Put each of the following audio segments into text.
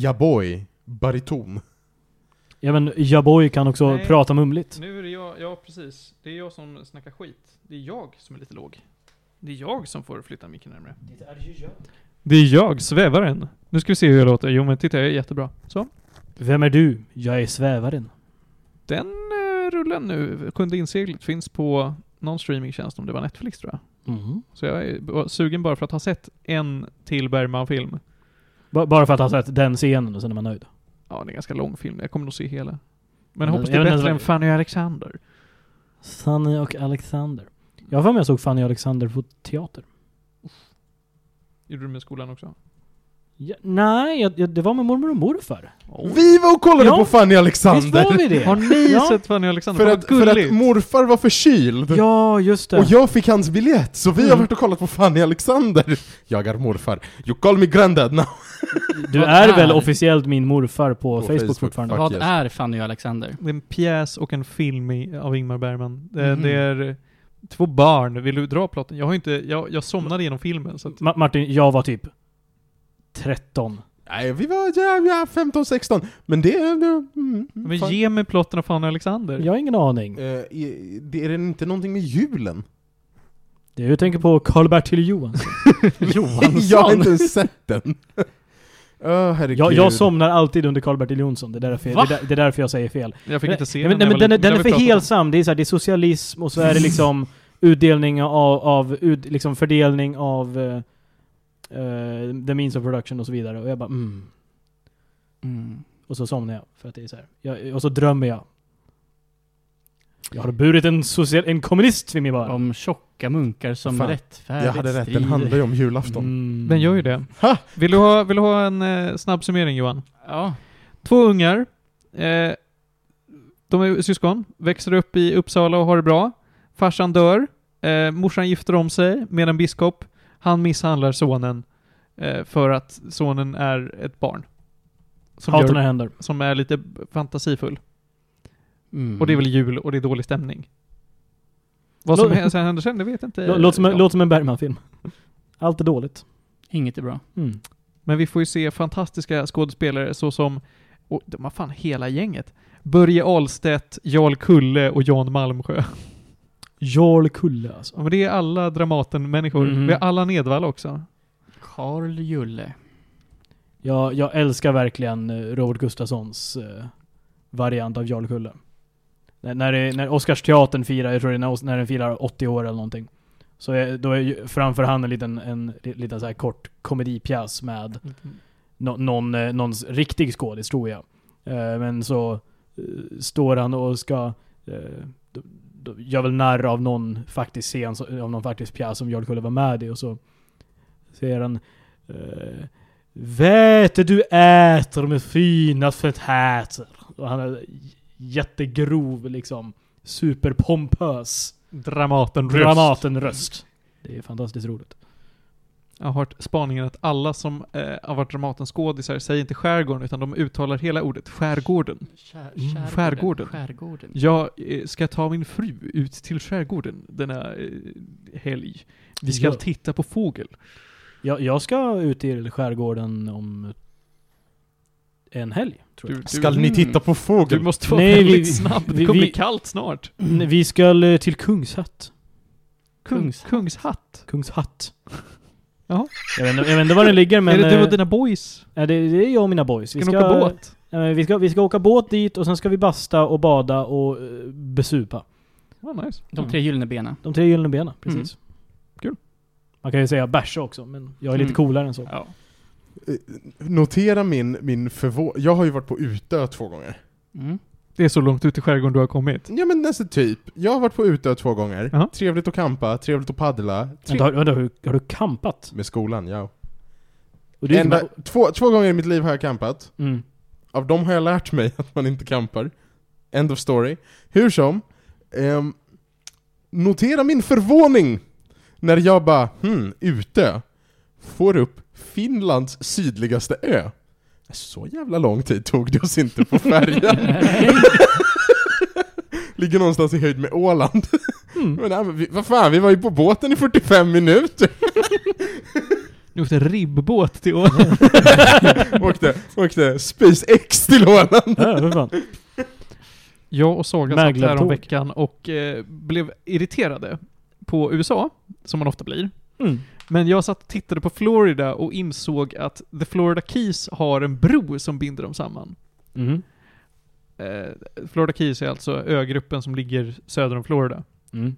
Jaboy, bariton. Även Jaboy kan också Nej. prata mumligt. Nu är det jag, ja precis. Det är jag som snackar skit. Det är jag som är lite låg. Det är jag som får flytta micken närmare. Det är jag, svävaren. Nu ska vi se hur jag låter. Jo men titta, jag är jättebra. Så. Vem är du? Jag är svävaren. Den eh, rullen nu, Sjunde inseglet, finns på någon streamingtjänst, om det var Netflix tror jag. Mhm. Så jag är sugen bara för att ha sett en till Bergman-film. Ba- Bara för att ha sett den scenen och sen är man nöjd. Ja, det är en ganska lång film. Jag kommer nog se hela. Men jag hoppas jag det är bättre än Fanny och Alexander. Fanny och Alexander. Jag har för mig jag såg Fanny och Alexander på teater. Gjorde du med skolan också? Ja, nej, jag, jag, det var med mormor och morfar. Vi var och kollade Ja, på Fanny Alexander! Visst var vi det? Har ni Ja. sett Fanny och Alexander? För Vad att, för att gulligt. morfar var förkyld. Ja, just det. Och jag fick hans biljett, så vi har Mm. varit och kollat på Fanny Alexander. Jag är morfar. You call me granddad now. Du Vad är är- väl officiellt min morfar på, På Facebook, Facebook, fortfarande? fuck. Vad yes. är Fanny och Alexander? Det är en pjäs och en film i, av Ingmar Bergman. Det, Mhm. det är två barn. Vill du dra plotten? Jag har inte, jag, jag somnade genom filmen så att, Ma- Martin, jag var typ 13. Nej, vi var ja, ja, 15-16. Men det... det mm, Men fan. ge mig plotten av Fanny och Alexander. Jag har ingen aning. Eh, är- det är det inte någonting med julen? Du tänker på Karl-Bertil Johansson. jag har inte ens sett den. Herregud. jag, jag somnar alltid under Karl-Bertil Jonsson, det är, därför, Va? det, är det är därför jag säger fel. Jag fick Nej, inte se men, nej, jag men den, den är Det för helsam, det är, så här, det är socialism och så är det liksom utdelning av, av ut, liksom fördelning av uh, the means of production och så vidare. Och jag bara mm. Mm. Och så somnar jag, för att det är så här. Jag, och så drömmer jag. Jag har burit en, social, en kommunist vid min bar. Om tjocka munkar som Fan, rättfärdigt jag hade rätt, den handlar ju om julafton. Mm. Den gör ju det. Ha! Vill du ha, vill du ha en eh, snabb summering Johan? Ja. Två ungar. Eh, de är syskon. Växer upp i Uppsala och har det bra. Farsan dör. Eh, morsan gifter om sig med en biskop. Han misshandlar sonen eh, för att sonen är ett barn. Som, gör, händer. som är lite fantasifull. Mm. Och det är väl jul och det är dålig stämning. Vad som Lå- hä- sen händer sen, det vet jag inte. Lå- Låt som, en, låt som en Bergman-film. Allt är dåligt. Inget är bra. Mm. Men vi får ju se fantastiska skådespelare såsom, och de har fan hela gänget. Börje Ahlstedt, Jarl Kulle och Jan Malmsjö. Jarl Kulle alltså. Ja, men det är alla Dramaten-människor. Mhm. Vi har alla Nedvall också. Carl Julle. Jag, jag älskar verkligen eh, Robert Gustafssons eh, variant av Jarl Kulle. När, när, det, när Oscarsteatern firar, jag tror det är när, den firar 80 år eller någonting. Så är, då är ju framför han en liten, en, li- liten så här kort komedipjäs med no, någon, eh, någon riktig skådis tror jag. Men så står han och ska gör väl narr av någon faktisk scen, av någon faktisk pjäs som Jarl Kulle var med i och så säger han eh, Vet du äter med fina fetäter. Och han är jättegrov liksom. Superpompös. Dramaten-röst. Dramaten-röst. Det är fantastiskt roligt. Jag har hört spaningen att alla som eh, har varit Dramaten-skådisar säger inte skärgården, utan de uttalar hela ordet skärgården. Skär, Mm, skärgården. Skärgården. Jag eh, ska ta min fru ut till skärgården denna eh, helg. Vi ska Ja. titta på fågel. Jag, jag ska ut till skärgården om en helg, tror jag. Du, Skall ni titta på du fågel? måste vara Nej, väldigt vi- snabb. Det vi- kommer bli vi- kallt snart. Mm. Vi ska till Kungshatt. Kungs, Kungshatt. Kungshatt. Jaha. Jag vet, inte, jag vet inte var den ligger men... är det du eh, och dina boys? ja, det, det är jag och mina boys. Ska ni åka båt? eh, vi, ska, vi ska åka båt dit och sen ska vi basta och bada och eh, besupa. Ja, nice. De tre gyllene benen. De tre gyllene benen, precis. Kul. Man kan ju säga bärsa också, men jag är lite Mm. coolare än så. Ja. Eh, Notera min, min förvåning. Jag har ju varit på Utö två gånger. Mm. Det är så långt ut i skärgården du har kommit. Ja men nästan typ. Jag har varit på Utö två gånger. Jaha. Trevligt att campa, trevligt att paddla. Tre- Vänta, har, vänta, har, har du campat? med skolan, ja. Och du, Enda, två, två gånger i mitt liv har jag campat. mm. Av dem har jag lärt mig att man inte campar. End of story. Hur som, ehm, notera min förvåning när jag bara, hmm, ute, får upp Finlands sydligaste ö. Så jävla lång tid tog det oss inte på färjan. Ligger någonstans i höjd med Åland. Mm. Men, nej, men vi, vad fan, vi var ju på båten i 45 minuter. Ni åkte ribbåt till Åland. åkte, åkte SpaceX till Åland. Ja, för fan. Jag och Saga satt här Mäglartåg. om veckan och eh, blev irriterade på USA, som man ofta blir. Mm. Men jag satt och tittade på Florida och insåg att The Florida Keys har en bro som binder dem samman. Mhm. Eh, Florida Keys är alltså ögruppen som ligger söder om Florida. Mm.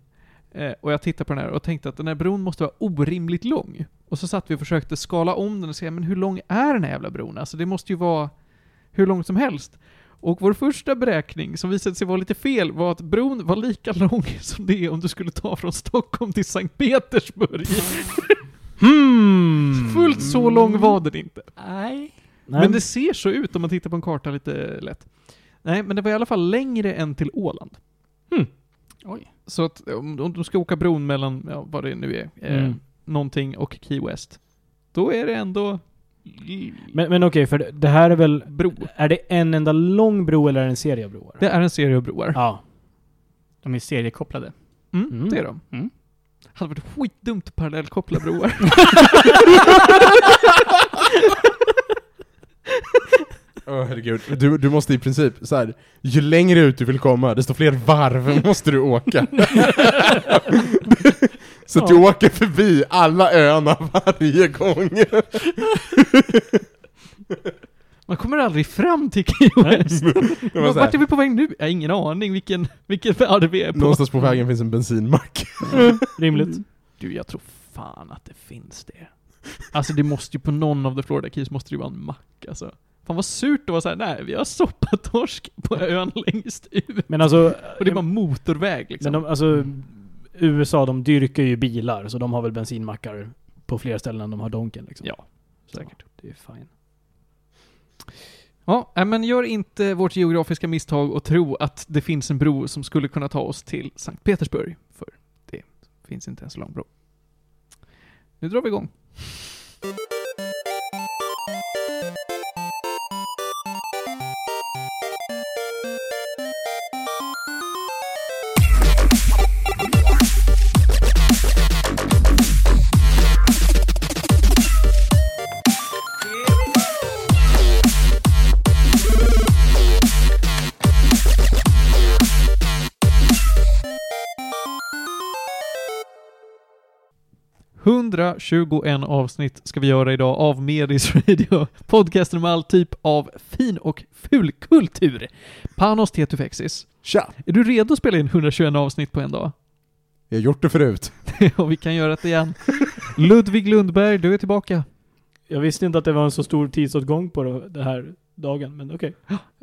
Eh, och jag tittade på den här och tänkte att den här bron måste vara orimligt lång. Och så satt vi och försökte skala om den och se, men hur lång är den här jävla bron? Alltså det måste ju vara hur långt som helst. Och vår första beräkning, som visade sig vara lite fel, var att bron var lika lång som det är om du skulle ta från Stockholm till Sankt Petersburg. Hmm. Fullt så lång var den inte. Nej. Men det ser så ut om man tittar på en karta lite lätt. Nej, men det var i alla fall längre än till Åland. Oj. Så att om, om du ska åka bron mellan, ja, vad det nu är, eh, Mm. någonting och Key West, då är det ändå Men, men okej, för det- här är väl... bro. Är det en enda lång bro eller är det en serie av broar? Det är en serie av broar. Ja. De är seriekopplade. Mm, Mm. Det är de. Mm. Hade varit skitdumt att parallellkoppla broar. Åh herregud, du, du måste i princip så här. ju längre ut du vill komma, desto fler varv måste du åka. så att du åker förbi alla öarna varje gång. Man kommer aldrig fram till Key West. Vart är vi på väg nu? Jag har ingen aning vilken, vilken värld vi är på. någonstans på vägen finns en bensinmack. Rimligt. Du, jag tror fan att det finns det. Alltså det måste ju på någon av the Florida Keys måste det ju vara en mack alltså. Fan vad surt att vara såhär, nej vi har soppatorsk på ön längst ut. Men alltså... Och det är bara motorväg liksom. Men de, alltså, USA de dyrkar ju bilar, så de har väl bensinmackar på fler ställen än de har Donken liksom. Ja, Så säkert. Det är fine. Ja, men gör inte vårt geografiska misstag och tro att det finns en bro som skulle kunna ta oss till Sankt Petersburg. För det finns inte en så lång bro. Nu drar vi igång. ...121 avsnitt ska vi göra idag av Medis Radio. Podcasten om all typ av fin och ful kultur. Panos Tetufexis. Tja! Är du redo att spela in 121 avsnitt på en dag? Jag har gjort det förut. och vi kan göra det igen. Ludvig Lundberg, du är tillbaka. Jag visste inte att det var en så stor tidsåtgång på det- den här dagen, men okej.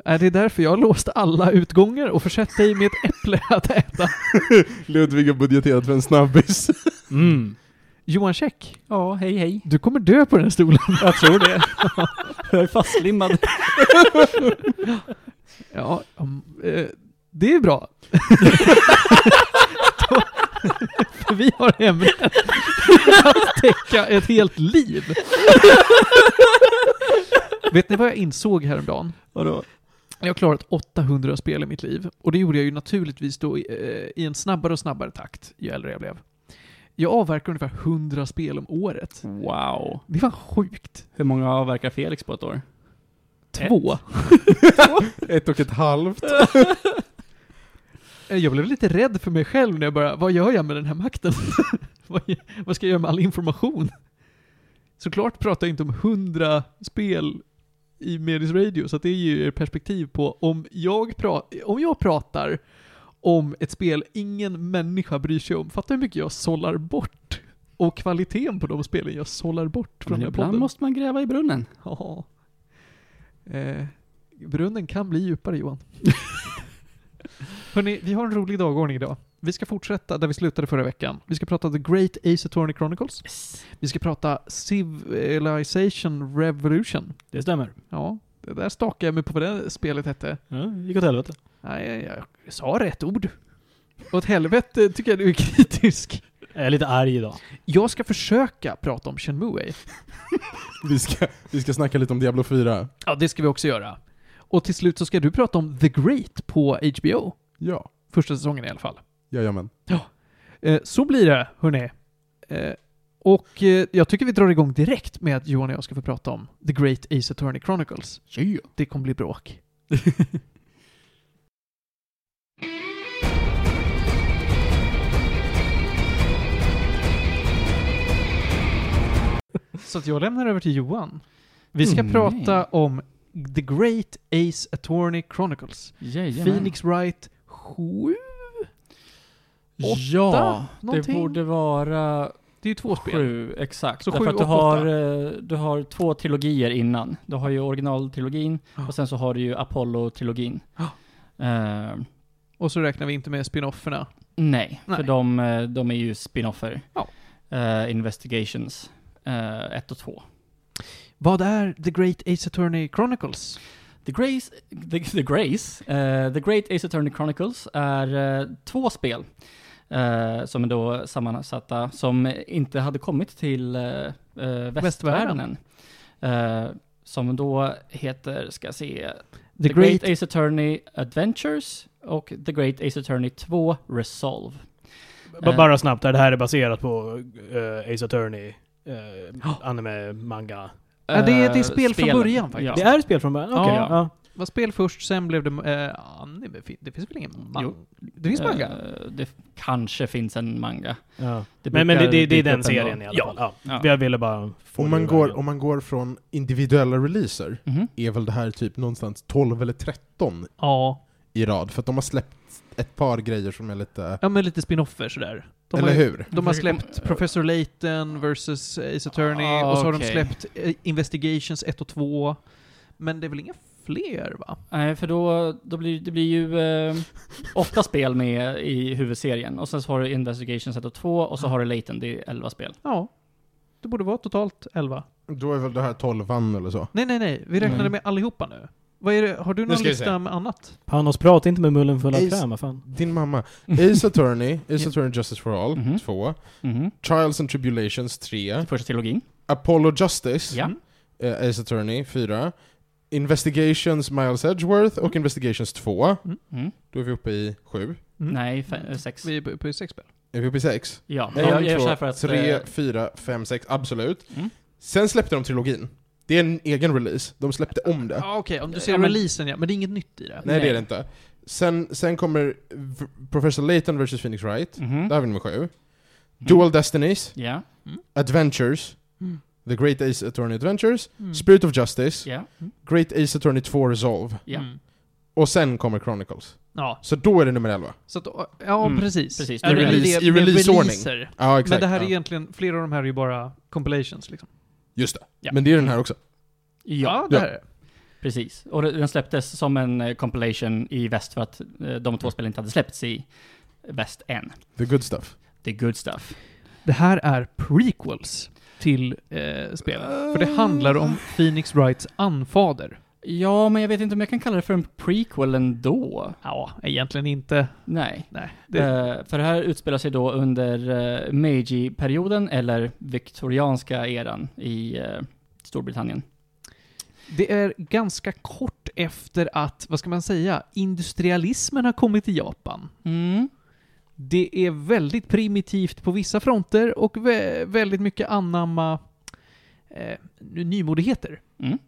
Är det därför jag har låst alla utgångar och försett dig med ett äpple att äta? Ludvig har budgeterat för en snabbis. Mm. Johan Käck, Ja, hej hej. du kommer dö på den stolen. Jag tror det. jag är fastlimmad. Ja, um, eh, det är bra. För vi har ämnet att täcka ett helt liv. Vet ni vad jag insåg häromdagen? Vadå? Jag har klarat 800 spel i mitt liv. Och det gjorde jag ju naturligtvis då i, eh, i en snabbare och snabbare takt ju äldre jag blev. Jag avverkar ungefär 100 spel om året. Wow. Det var sjukt. Hur många avverkar Felix på ett år? Två. Ett och ett halvt. Eh, Jag blev lite rädd för mig själv när jag bara, vad gör jag med den här makten? vad, ska jag göra med all information? Såklart pratar jag inte om hundra spel i Medis Radio, så att det ger er perspektiv på om jag, pra- om jag pratar om ett spel ingen människa bryr sig om, fatta hur mycket jag sållar bort. Och kvaliteten på de spelen jag sållar bort från Men den här ibland podden. måste man gräva i brunnen. Ja. Eh, brunnen kan bli djupare Johan. Hörni, vi har en rolig dagordning idag. Vi ska fortsätta där vi slutade förra veckan. Vi ska prata The Great Ace Attorney Chronicles. Vi ska prata Civilization Revolution. Det stämmer. Ja, det där stakade jag mig på vad det spelet hette. Ja, gick åt helvete. Nej, jag, jag sa rätt ord. Åt helvete tycker jag du är kritisk. Jag är lite arg idag. Jag ska försöka prata om Shenmue. Vi ska, vi ska snacka lite om Diablo 4. Ja, det ska vi också göra. Och till slut så ska du prata om The Great på HBO. Ja, Första säsongen i alla fall. jajamän. Eh, så blir det, hörni. Eh, Och eh, jag tycker vi drar igång direkt med att Johan och jag ska få prata om The Great Ace Attorney Chronicles. Yeah. Det kommer bli bråk. Så att jag lämnar över till Johan. Vi ska Mm. prata om The Great Ace Attorney Chronicles. Jajamän. Phoenix Wright 7? Ja, det någonting? borde vara Det är ju två spel. sju, exakt. Så Därför sju att du har, åtta. eh, du har två trilogier innan. Du har ju originaltrilogin Ja. och sen så har du ju Apollo-trilogin. Eh, Och så räknar vi inte med spin-offerna. nej, Nej. för de, eh, de är ju spin-offer. Ja. Eh, investigations 1 och 2. Vad är The Great Ace Attorney Chronicles? The Grace, the, the Grace, eh, The Great Ace Attorney Chronicles är eh, två spel eh, som är då sammansatta, som inte hade kommit till uh, västvärlden Västvärlden. än. Eh, som då heter, ska se, The, Great... Ace Attorney Adventures och The Great Ace Attorney 2 Resolve. B- Eh. Bara snabbt, det här är baserat på eh, Ace Attorney, uh, anime, manga. Ja, det är- det är Eh, spel från början faktiskt. Det är spel från början? Okej. Ja. ja. var spel först, sen blev det eh, anime. Det finns väl ingen manga? Jo. Det finns manga? Eh, det kanske finns en manga. ja. Det Men, men det, det, det är den serien i alla fall. Ja. Ja. Jag ville bara få Om man, går, vägen. om man går från individuella releaser, Mhm. är väl det här typ någonstans 12 eller 13 Ja. i rad, för att de har släppt ett par grejer som är lite... Ja, men lite spin-offer sådär. De eller har, hur? De har släppt Professor Layton versus Ace Attorney, Ah, och så har de släppt eh, Investigations 1 och 2. Men det är väl inga fler va? Nej, för då, då blir det blir ju eh, åtta spel med i huvudserien. Och sen så har du Investigations 1 och 2 och så har du Layton, det är 11 spel. Ja. Det borde vara totalt 11. Då är väl det här 12 eller så? Nej, nej, nej. Vi räknade Mm. med allihopa nu. Vad är det? Har du någon ska vi lista med annat? Panos, prata inte med mullen full av Ace- kräm, vad fan. Din mamma. Ace Attorney, Ace. Attorney Justice for All, Mhm. 2. Mhm. Trials and Tribulations, 3. Första trilogin. Apollo Justice, Ja. eh, Ace Attorney, 4. Investigations Miles Edgeworth och Investigations 2. Mm. Då är vi uppe i 7. Mm. Nej, fe- sex. Vi är på, på sex spel. Är vi uppe i 6? Ja, men jag, jag gör så här för att... 3, eh, 4, 5, 6, absolut. Mm. Sen släppte de trilogin. Det är en egen release. De släppte om det. Ja, okej. Om du ser Ja, men- releasen ja. Men det är inget nytt i det. Nej, det är det inte. Sen, sen kommer V- Professor Layton vs Phoenix Wright. mhm. Där har vi nummer 7. Dual Destinies, Ja, Adventures, Mm. The Great Ace Attorney Adventures, Mm. Spirit of Justice, ja, Great Ace Attorney 2 Resolve. ja. Mm. Och sen kommer Chronicles. Ja, Så då är det nummer 11. så att, ja Mm, precis. precis. Ja, I det är release- det i releaseordning. releaser. Ja, exakt. Men det här är ja. egentligen, flera av de här är ju bara compilations liksom. Just det. Ja. Men det är den här också. Ja, det Ja. här är det. precis. Och den släpptes som en eh, compilation i väst för att eh, de två spelen inte hade släppts i väst än. The good stuff. The good stuff. Det här är prequels till eh, spelet. För det handlar om Phoenix Wrights anfader. Ja, men jag vet inte om jag kan kalla det för en prequel ändå. Ja, egentligen inte. Nej. Nej. Det, Eh, för det här utspelar sig då under uh, Meiji-perioden, eller viktorianska eran i eh, Storbritannien. det är ganska kort efter att, vad ska man säga, industrialismen har kommit till Japan. Mm. Det är väldigt primitivt på vissa fronter och vä- väldigt mycket anamma eh, nymodigheter. Mm.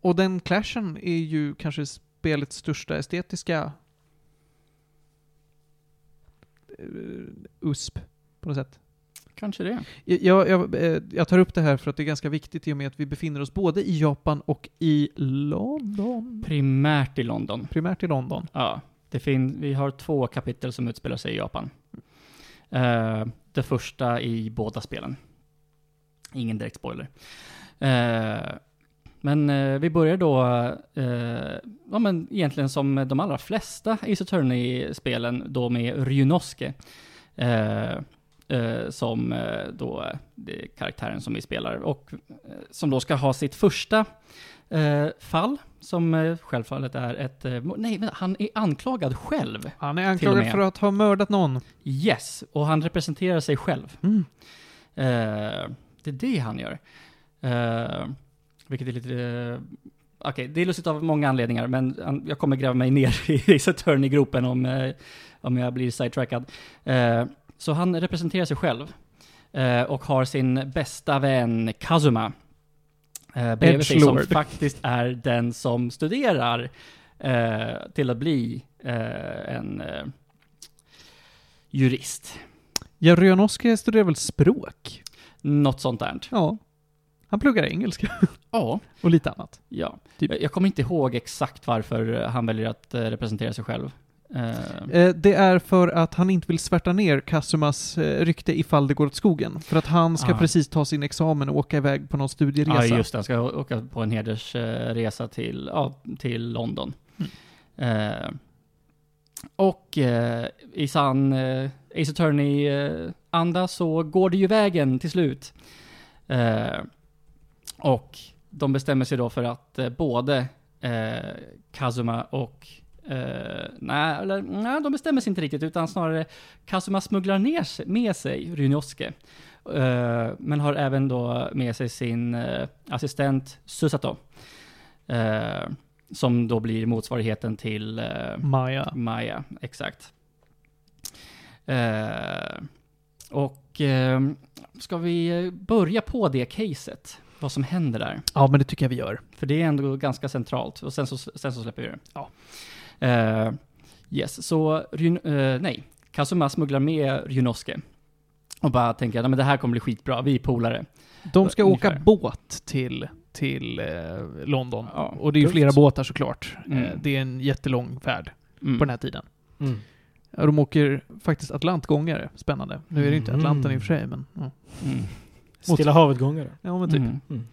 Och den clashen är ju kanske spelets största estetiska eh, USP på något sätt. Kanske det. Jag, jag, jag, eh, jag tar upp det här för att det är ganska viktigt i och med att vi befinner oss både i Japan och i London. Primärt i London. Primärt i London. Ja. Det fin- vi har två kapitel som utspelar sig i Japan. Eh, det första i båda spelen. Ingen direkt spoiler. Eh, men eh, vi börjar då, eh, ja men egentligen som de allra flesta Ace Attorney-spelen, då med Ryunosuke. Eh, eh, som eh, då det är karaktären som vi spelar och eh, som då ska ha sitt första fall, som självfallet är ett... Nej, vänta, han är anklagad själv. Han är anklagad för att ha mördat någon. Yes, och han representerar sig själv. Mm. Det är det han gör. Vilket är lite... Eh, Okej, det är lustigt av många anledningar, men jag kommer gräva mig ner i Ace Attorney-gropen om, eh, om jag blir sidetrackad. Eh, så han representerar sig själv. Och har sin bästa vän Kazuma eh, bredvid sig som faktiskt är den som studerar till att bli en jurist. Ja, Ryanoske studerar väl språk? Något sånt där. Ja. Han pluggar engelska Ja. och lite annat. Ja. Typ. Jag, jag kommer inte ihåg exakt varför han väljer att eh, representera sig själv. Eh, Eh, det är för att han inte vill svärta ner Kasumas eh, rykte ifall det går åt skogen. För att han ska Ah. precis ta sin examen och åka iväg på någon studieresa. Ja, just det. Han ska åka på en hedersresa till, ja, till London. Eh, och eh, i sann eh, Ace Attorney-anda så går det ju vägen till slut. Och de bestämmer sig då för att eh, både eh, Kazuma och eh, nej, eller nej, de bestämmer sig inte riktigt utan snarare Kazuma smugglar ner sig, med sig Rynosuke. Eh, men har även då med sig sin eh, assistent Susato. Eh, som då blir motsvarigheten till Maja. Maja, exakt. Och ska vi börja på det caset? Vad som händer där? Ja, men det tycker jag vi gör. För det är ändå ganska centralt. Och sen så, sen så släpper vi det. Ja. Eh, yes, så Ryn, eh, nej. Kazuma smugglar med Rynosuke. Och bara tänker att "Nej, men det här kommer bli skitbra, vi är polare. De ska Ungefär. åka båt till, till eh, London. Ja, och det är ju flera båtar såklart. Mm. Eh, det är en jättelång färd Mm. på den här tiden. Mm. Ja, de åker faktiskt Atlantgångare. Spännande. Nu är det ju inte Mm. Atlanten i och för sig, men... Ja, Mm. Stilla havet-gångare. ja men typ. Mm. Mm.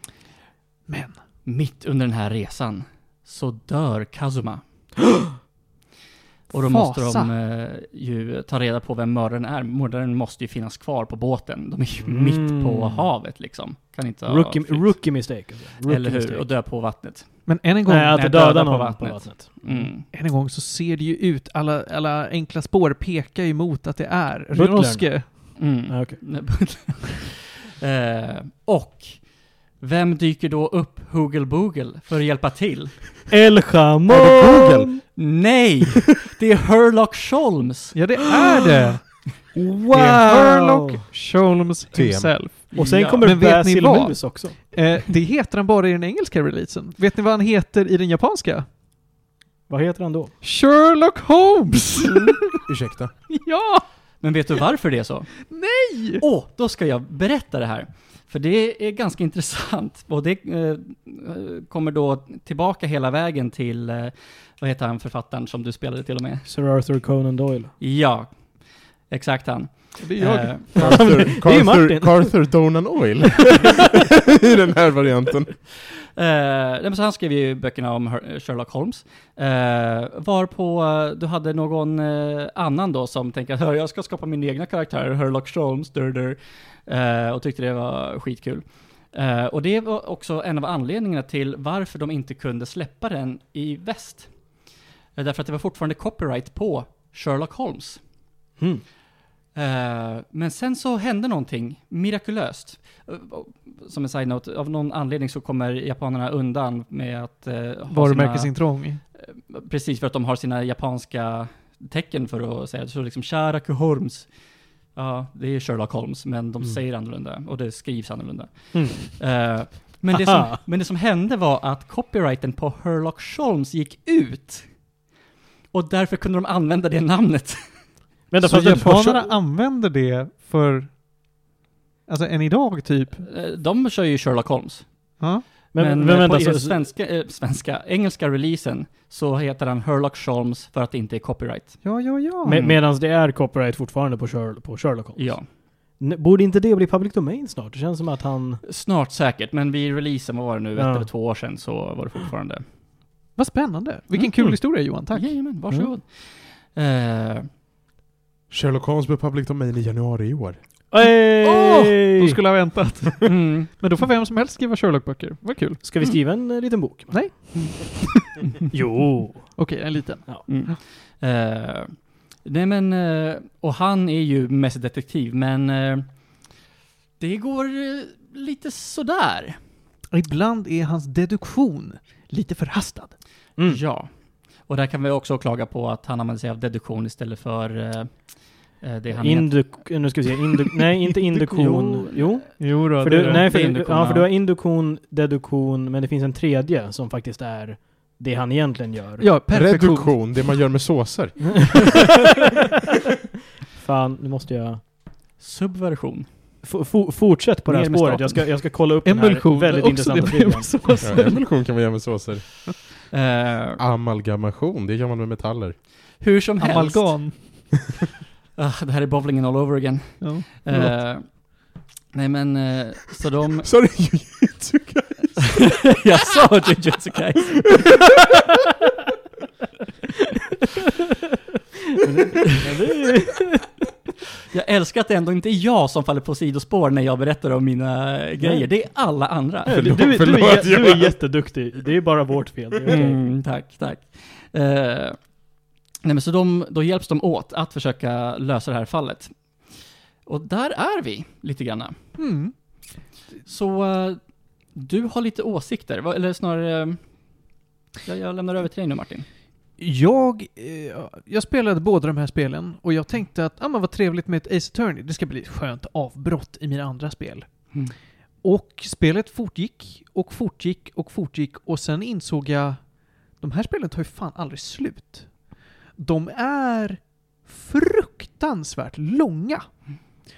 Men... Mitt under den här resan så dör Kazuma. Och då måste Fasa. de eh, ju ta reda på vem mördaren är. Mördaren måste ju finnas kvar på båten. De är ju Mm. mitt på havet liksom. Kan inte ha Rookie, rookie mistake. Alltså. Rookie Eller hur? mistake. Och dö på vattnet. Men än en gång, Nej, att döda döda på någon vattnet. på vattnet. Mm. än en gång så ser det ju ut, alla, alla enkla spår pekar ju mot att det är Butlern. Rynosuke. Mm. Ah, okej. eh, och vem dyker då upp Hoogle Boogle för att hjälpa till? El Chamon! Är det Google? Nej! Det är Herlock Sholmes! Ja, det är det! Wow! Det är Herlock Sholmes himself. Och sen Ja. kommer Men Basil? Mus också. Eh, det heter han bara i den engelska releasen. Vet ni vad han heter i den japanska? Vad heter han då? Sherlock Holmes! Ursäkta. ja! Men vet du varför det är så? Nej! Åh, då ska jag berätta det här. För det är ganska intressant. Och det eh, kommer då tillbaka hela vägen till, eh, vad heter han författaren som du spelade till och med? Sir Arthur Conan Doyle. Ja, exakt han. Det är jag. Eh, Carther, Det är Martin. Carther Donan Oil. I den här varianten. Eh, så han skrev ju böckerna om Her- Sherlock Holmes. Eh, varpå eh, du hade någon eh, annan då som tänkte att jag ska skapa min egna karaktär, Sherlock Holmes, dur, dur, eh, och tyckte det var skitkul. Eh, och det var också en av anledningarna till varför de inte kunde släppa den i väst. Eh, därför att det var fortfarande copyright på Sherlock Holmes. Mm. Eh, men sen så hände någonting mirakulöst. Eh, som en side-note, av någon anledning så kommer japanerna undan med att uh, ha sina, Varumärkesintrång. Precis, för att de har sina japanska tecken för att säga det. Så liksom Sharaku Holmes. Ja, det är Sherlock Holmes, men de Mm. säger annorlunda och det skrivs annorlunda. Mm. Eh, men, det som, men det som hände var att copyrighten på Sherlock Holmes gick ut. Och därför kunde de använda det namnet. Vänta, Så japanerna använder det för... Alltså än idag typ? Eh, De kör ju Sherlock Holmes. Ja. Men, Men, men, eh, vänta, på den så, svenska, eh, svenska, engelska releasen så heter han Herlock Holmes för att det inte är copyright. Ja, ja, ja. med, medan det är copyright fortfarande på, Sherlock, på Sherlock Holmes. Ja. Borde inte det bli public domain snart? Det känns som att han... Snart säkert, men vid releasen, vad var det nu, ett Ja. eller två år sedan så var det fortfarande. Vad spännande. Vilken Mm. kul historia Johan, tack. Jajamän, varsågod. Eh, Sherlock Holmes blev public domain i januari i år. Hey! Då skulle jag ha väntat. mm, Men då får vem som helst skriva Sherlock-böcker. Vad kul. Ska vi skriva en eh, liten bok? Nej. jo. Okej, en liten. mm. Eh, nej men, eh, och han är ju mest detektiv, men eh, det går eh, lite sådär. Ibland är hans deduktion lite förhastad. Mm. Ja. Och där kan vi också klaga på att han använder sig av deduktion istället för eh, Eh, det han heter. Induk... Nu ska vi se. Induk... Nej, inte induktion. Jo. Jo då, För du, nej, för, induktion, ja, för du har induktion, deduktion, men det finns en tredje som faktiskt är det han egentligen gör. Ja, perfektion. Reduktion, det man gör med såser. Fan, nu måste jag... Subversion. F- fo- fortsätt på det här spåret. Jag ska, jag ska kolla upp Emulsion. den här väldigt intressanta såser. emulsion kan man göra med såser. Eh, Amalgamation, det gör man med metaller. hur som helst. Amalgam. Ah, det här är bowlingen all over again. Ja. Eh, nej men, eh, så de... Så det jujutsu jag sa Jujutsu Kaisen. Jag älskar att det ändå inte är jag som faller på sidospår när jag berättar om mina grejer. Det är alla andra. Du, du, Förlåt, du, är, du är jätteduktig. Det är bara vårt fel. Mm, tack, tack. Eh, nej men så de, då hjälps de åt att försöka lösa det här fallet. Och där är vi, lite grann. Mm. Så eh, du har lite åsikter, eller snarare... eh, jag, jag lämnar över till dig nu Martin. Jag, eh, jag spelade båda de här spelen och jag tänkte att ah, men vad trevligt med ett Ace Attorney. Det ska bli ett skönt avbrott i mina andra spel. Mm. Och spelet fortgick och fortgick och fortgick och sen insåg jag de här spelen tar ju fan aldrig slut. De är fruktansvärt långa.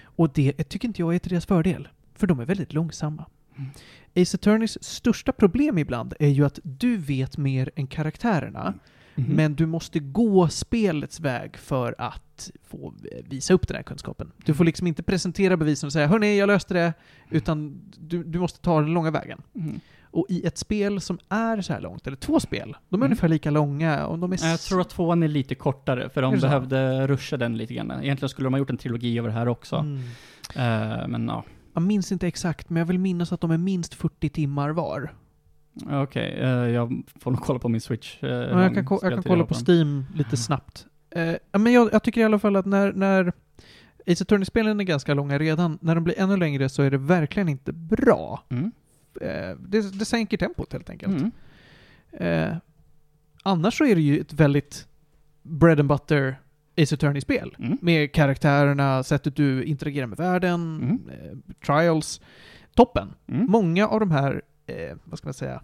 Och det tycker inte jag är till deras fördel. För de är väldigt långsamma. Mm. Ace Attorneys största problem ibland är ju att du vet mer än karaktärerna. Mhm. Men du måste gå spelets väg för att få eh, visa upp den här kunskapen. Du får liksom inte presentera bevisen och säga hörni, jag löste det, utan du, du måste ta den långa vägen. Mhm. Och i ett spel som är så här långt, eller två spel, de är Mm. ungefär lika långa och de är... Jag tror att tvåan är lite kortare, för de behövde ruscha den lite grann. Egentligen skulle de ha gjort en trilogi över det här också. Mm. Eh, men ja, Jag minns inte exakt, men jag vill minnas att de är minst 40 timmar var. Okej. eh, jag får nog kolla på min Switch. eh, Ja, jag kan, ko- jag kan kolla på. Steam lite snabbt. Eh, ja, men jag, jag tycker i alla fall att när, när Ace Attorney-spelen är ganska långa redan, när de blir ännu längre så är det verkligen inte bra. Mm. Det, det sänker tempot helt enkelt. Mm. Annars så är det ju ett väldigt bread and butter Ace Attorney-spel. Mm. Med karaktärerna, sättet du interagerar med världen, Mm. eh, trials. Toppen! Mm. Många av de här, eh, vad ska man säga,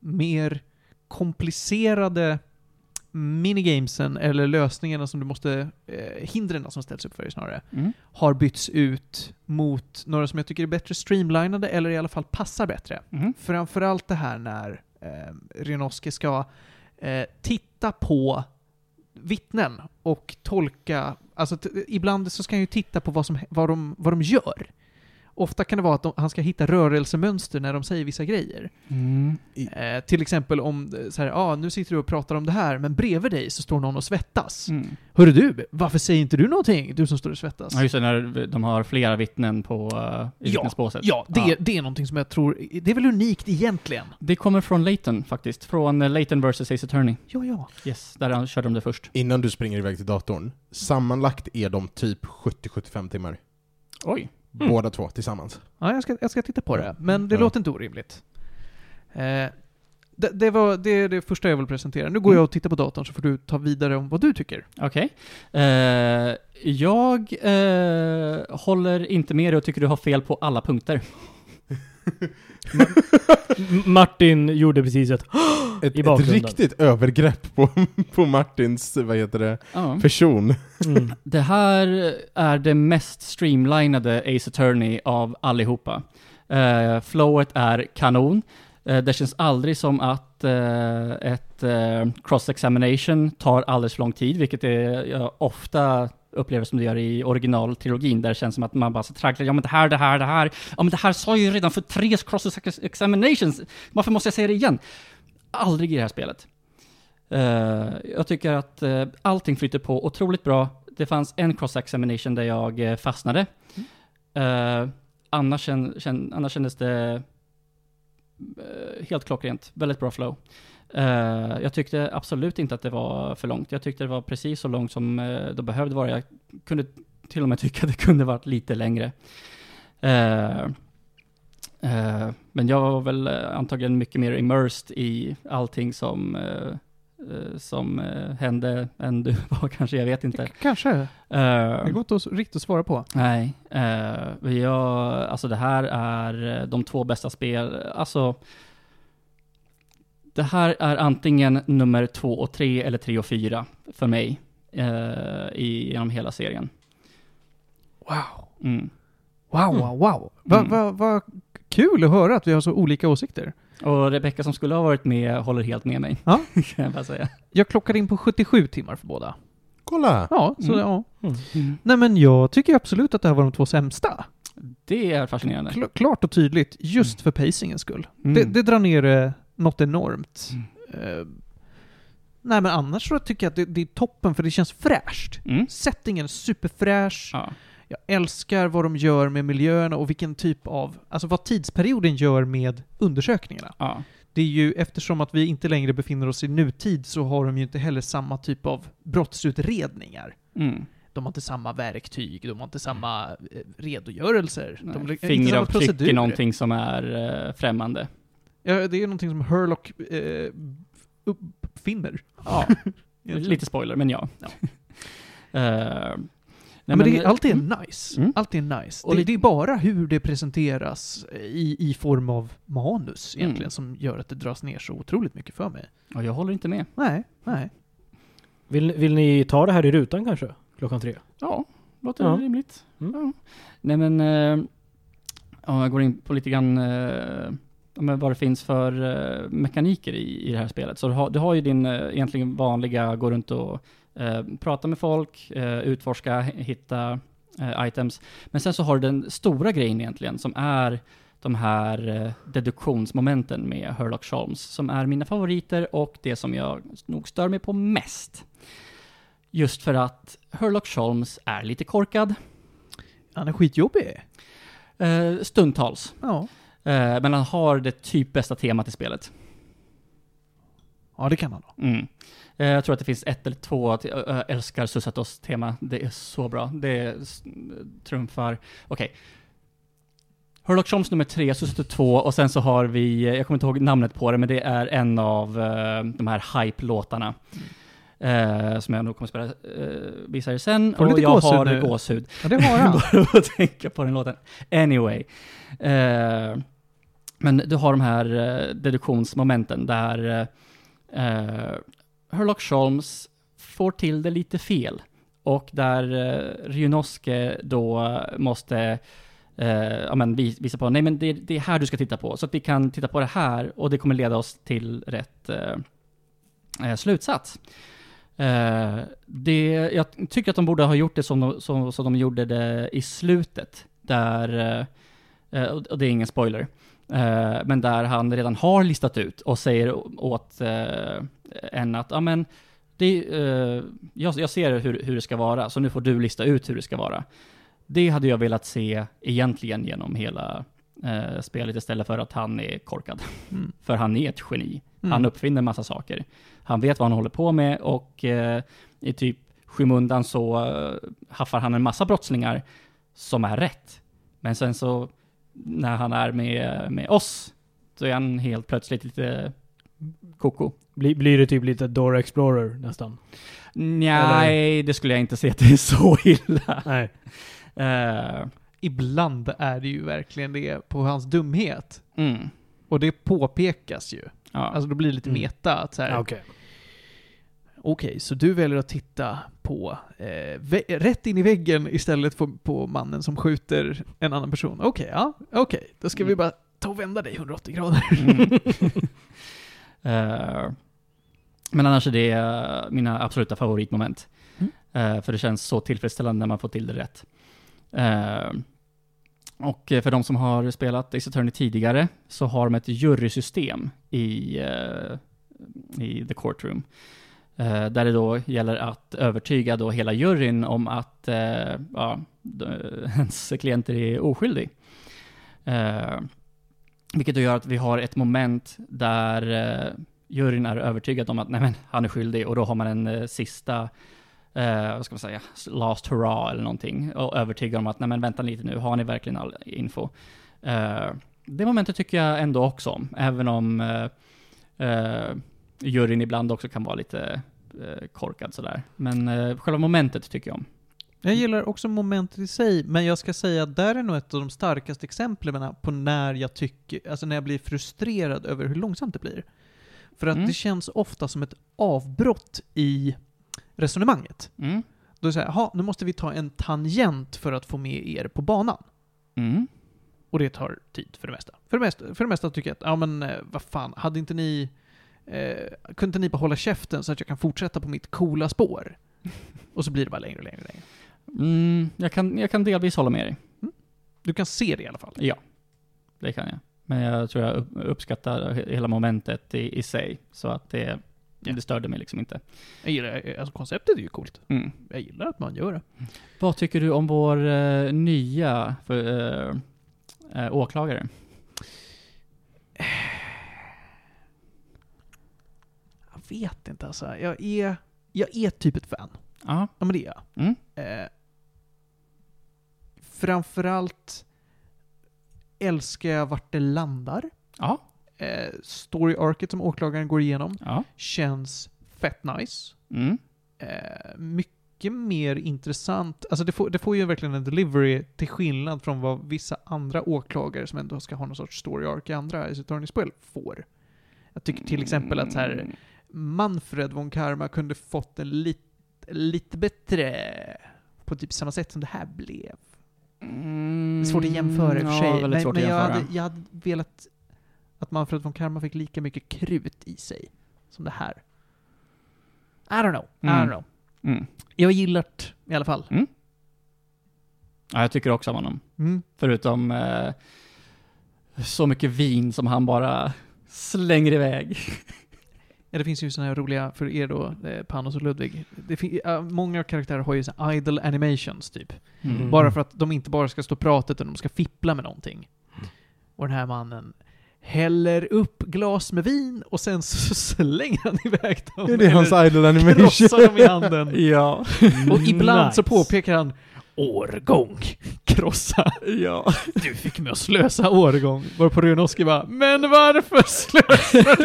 mer komplicerade minigamesen eller lösningarna som du måste, eh, hindren som ställs upp för dig snarare, Mm. har bytts ut mot några som jag tycker är bättre streamlinade eller i alla fall passar bättre. Mm. Framförallt det här när eh, Renoske ska eh, titta på vittnen och tolka, alltså ibland så ska han ju titta på vad, som, vad, de, vad de gör. Ofta kan det vara att de, han ska hitta rörelsemönster när de säger vissa grejer. Mm. Eh, till exempel om, eh, så här, ah, nu sitter du och pratar om det här, men bredvid dig så står någon och svettas. Mm. Hörru du, varför säger inte du någonting? Du som står och svettas. Ja, just det, när de har flera vittnen på uh, i Ja, vittnesbåset. Ja, det, det är någonting som jag tror, det är väl unikt egentligen? Det kommer från Layton faktiskt. Från uh, Layton vs. Ace Attorney. Ja, ja. Yes, där han körde de det först. Innan du springer iväg till datorn, sammanlagt är de typ 70-75 timmar. Oj. Mm. Båda två tillsammans. Ja, jag ska, jag ska titta på det. Men det Ja. låter inte orimligt. Eh, det, det var det, är det första jag vill presentera. Nu går Mm. jag och tittar på datorn så får du ta vidare om vad du tycker. Okej. Eh, jag eh, håller inte med dig och tycker du har fel på alla punkter. Martin gjorde precis ett Ett, I ett bakgrunden. riktigt övergrepp på, på Martins, vad heter det, Ja. person. mm. Det här är det mest streamlinade Ace Attorney av allihopa. Uh, flowet är kanon. Eh, det känns aldrig som att eh, ett eh, cross-examination tar alldeles för lång tid, vilket är, jag ofta upplever som det gör i originaltrilogin, där det känns som att man bara så tragglar, ja men det här, det här, det här, ja men det här sa jag ju redan för tre cross-examinations, varför måste jag säga det igen? Aldrig i det här spelet. Eh, jag tycker att uh, allting flyter på otroligt bra. Det fanns en cross-examination där jag eh, fastnade. Eh, annars, kän, kän, annars kändes det helt klockrent. Väldigt bra flow. Eh, jag tyckte absolut inte att det var för långt. Jag tyckte det var precis så långt som uh, det behövde vara. Jag kunde till och med tycka att det kunde varit lite längre. Eh, men jag var väl antagligen mycket mer immersed i allting som, som hände än du var kanske, jag vet inte. Kanske. Eh, Det går inte att riktigt att svara på. Nej, men jag, alltså det här är de två bästa spel, alltså det här är antingen nummer två och tre eller tre och fyra för mig eh, i, genom hela serien. Wow. Mm. Wow, wow, wow. Vad Mm. va, va kul att höra att vi har så olika åsikter. Och Rebecca som skulle ha varit med håller helt med mig. Ja. kan jag bara säga. Jag klockar in på 77 timmar för båda. Kolla! Ja, så Mm. ja. Nej men jag tycker absolut att det här var de två sämsta. Det är fascinerande. Kl- klart och tydligt, just för pacingens skull. Mm. Det, det drar ner det något enormt. Mm. Eh, nej men annars så tycker jag att det, det är toppen för det känns fräscht. Mm. Settingen är superfräsch. Ja. Jag älskar vad de gör med miljöerna och vilken typ av, alltså vad tidsperioden gör med undersökningarna. Ja. Det är ju eftersom att vi inte längre befinner oss i nutid så har de ju inte heller samma typ av brottsutredningar. Mm. De har inte samma verktyg, de har inte samma eh, redogörelser. De inte samma Fingeravtryck är någonting som är eh, främmande. Ja, det är någonting som Herlock eh, uppfinner. Ja, lite spoiler, men ja. Ja. Eh, Nej, men det, är- allt är mm. nice. Mm. Allt är nice. Och det, det är bara hur det presenteras i, i form av manus egentligen Mm. som gör att det dras ner så otroligt mycket för mig. Ja, jag håller inte med. Nej, nej. Vill, vill ni ta det här i rutan kanske? Klockan tre? Ja, låter Ja. rimligt. Mm. Ja. Nej men, eh, om jag går in på lite grann ja, men vad det finns för eh, mekaniker i, i det här spelet. Så du har, du har ju din eh, egentligen vanliga, gå runt och eh, prata med folk, utforska, hitta items. Men sen så har du den stora grejen egentligen, som är de här deduktionsmomenten med Herlock Sholmes, som är mina favoriter och det som jag nog stör mig på mest. Just för att Herlock Sholmes är lite korkad, Han är skitjobbig. eh, stundtals. Ja. Eh, men han har det typ bästa temat i spelet. Ja, det kan han ha. Mm. Eh, jag tror att det finns ett eller två, jag älskar Susatos tema, det är så bra. Det trumfar, okej. Herlock Sholmes nummer tre, Susato två, och sen så har vi, eh, jag kommer inte ihåg namnet på det, men det är en av eh, de här hype-låtarna. Eh, som jag nog kommer spela, uh, visa er sen. Får och lite jag gåshud har nu? gåshud. Ja, det har han. Bara att tänka på den låten. Anyway. Eh, men du har de här eh, deduktionsmomenten där eh, eh, Herlock Sholmes får till det lite fel. Och där eh, Ryunosuke då måste eh, ja, men visa på, nej men det, det är här du ska titta på. Så att vi kan titta på det här och det kommer leda oss till rätt eh, eh, slutsats. Eh, det, jag tycker att de borde ha gjort det som de, som, som de gjorde det i slutet. Där, eh, och och det är ingen spoiler, eh, men där han redan har listat ut och säger åt eh, en att, ja men, det, eh, jag, jag ser hur, hur det ska vara, så nu får du lista ut hur det ska vara. Det hade jag velat se egentligen genom hela eh, spelet istället för att han är korkad. Mm. För han är ett geni. Mm. Han uppfinner massa saker. Han vet vad han håller på med och eh, i typ skymundan så eh, haffar han en massa brottslingar som är rätt. Men sen så när han är med, med oss så är han helt plötsligt lite koko. Blir, blir det typ lite Dora Explorer nästan? Nej, det skulle jag inte säga att det är så illa. Nej. Eh, Ibland är det ju verkligen det på hans dumhet. mm, Och det påpekas ju. ja. Alltså då blir det lite Mm. meta. Att så här, Ja, Okej. Okej, så du väljer att titta på eh, rätt in i väggen istället för på mannen som skjuter en annan person. Okej, ja. Okej, då ska vi Mm. bara ta och vända dig 180 grader. Mm. Eh, men annars är det eh, mina absoluta favoritmoment. Mm. Eh, för det känns så tillfredsställande när man får till det rätt. Och för de som har spelat Ace Attorney tidigare så har de ett jurysystem i, i The Courtroom. Eh, där det då gäller att övertyga då hela juryn om att eh, ja, ens klienter är oskyldig. Eh, vilket då gör att vi har ett moment där juryn är övertygad om att nej men, han är skyldig och då har man en sista, eh, vad ska man säga, last hurra eller någonting och övertygar om att nej men vänta lite nu, har ni verkligen all info? Eh, det momentet tycker jag ändå också om, även om eh, eh, juryn ibland också kan vara lite korkad sådär. Men eh, själva momentet tycker jag om. Jag gillar också momentet i sig, men jag ska säga att där är nog ett av de starkaste exemplen på när jag tycker, alltså när jag blir frustrerad över hur långsamt det blir. För att Mm. det känns ofta som ett avbrott i resonemanget. Mm. Då är det såhär, nu måste vi ta en tangent för att få med er på banan. Mm. Och det tar tid för det mesta. För det mesta, för det mesta tycker jag att, ja men eh, vad fan, hade inte ni... Eh, kunde ni bara hålla käften så att jag kan fortsätta på mitt coola spår? Och så blir det bara längre och längre och längre. Mm, jag, kan, jag kan delvis hålla med dig. Du kan se det i alla fall. Ja, det kan jag. Men jag tror jag upp- uppskattar he- hela momentet i, i sig. Så att det, Ja. det störde mig liksom inte. Jag gillar, eh, alltså konceptet är ju coolt. Mm. Jag gillar att man gör det. Vad tycker du om vår eh, nya för, eh, eh, åklagare? Jag vet inte alltså. Jag är, jag är typ ett fan. Ja. Ja men det är jag. Mm. Eh, framförallt älskar jag vart det landar. Ja. Eh, story-arket som åklagaren går igenom Ja. känns fett nice. Mm. Eh, mycket mer intressant. Alltså det får, det får ju verkligen en delivery till skillnad från vad vissa andra åklagare som ändå ska ha någon sorts story-arc i andra Ace Attorney-spel får. Jag tycker till exempel att så här. Manfred von Karma kunde fått en lite, lite bättre på typ samma sätt som det här blev. Mm. Det är svårt att jämföra i och för sig. Ja, men men att jag, hade, jag hade velat att Manfred von Karma fick lika mycket krut i sig som det här. I don't know. I Mm. don't know. Mm. Jag gillar det i alla fall. Ja, jag tycker också om honom. Mm. Förutom eh, så mycket vin som han bara slänger iväg. Ja, det finns ju såna här roliga, för er då, eh, Panos och Ludvig. Det ja, många karaktärer har ju så här idle animations, typ. Mm. Bara för att de inte bara ska stå och prata, utan de ska fippla med någonting. Och den här mannen häller upp glas med vin och sen så slänger han iväg dem. Är det hans eller idle animation? krossar dem i handen. Ja. Och ibland så Nice. påpekar han årgång. Krossa. ja. Du fick mig att slösa årgång. Varpå Runoski bara Men varför slösar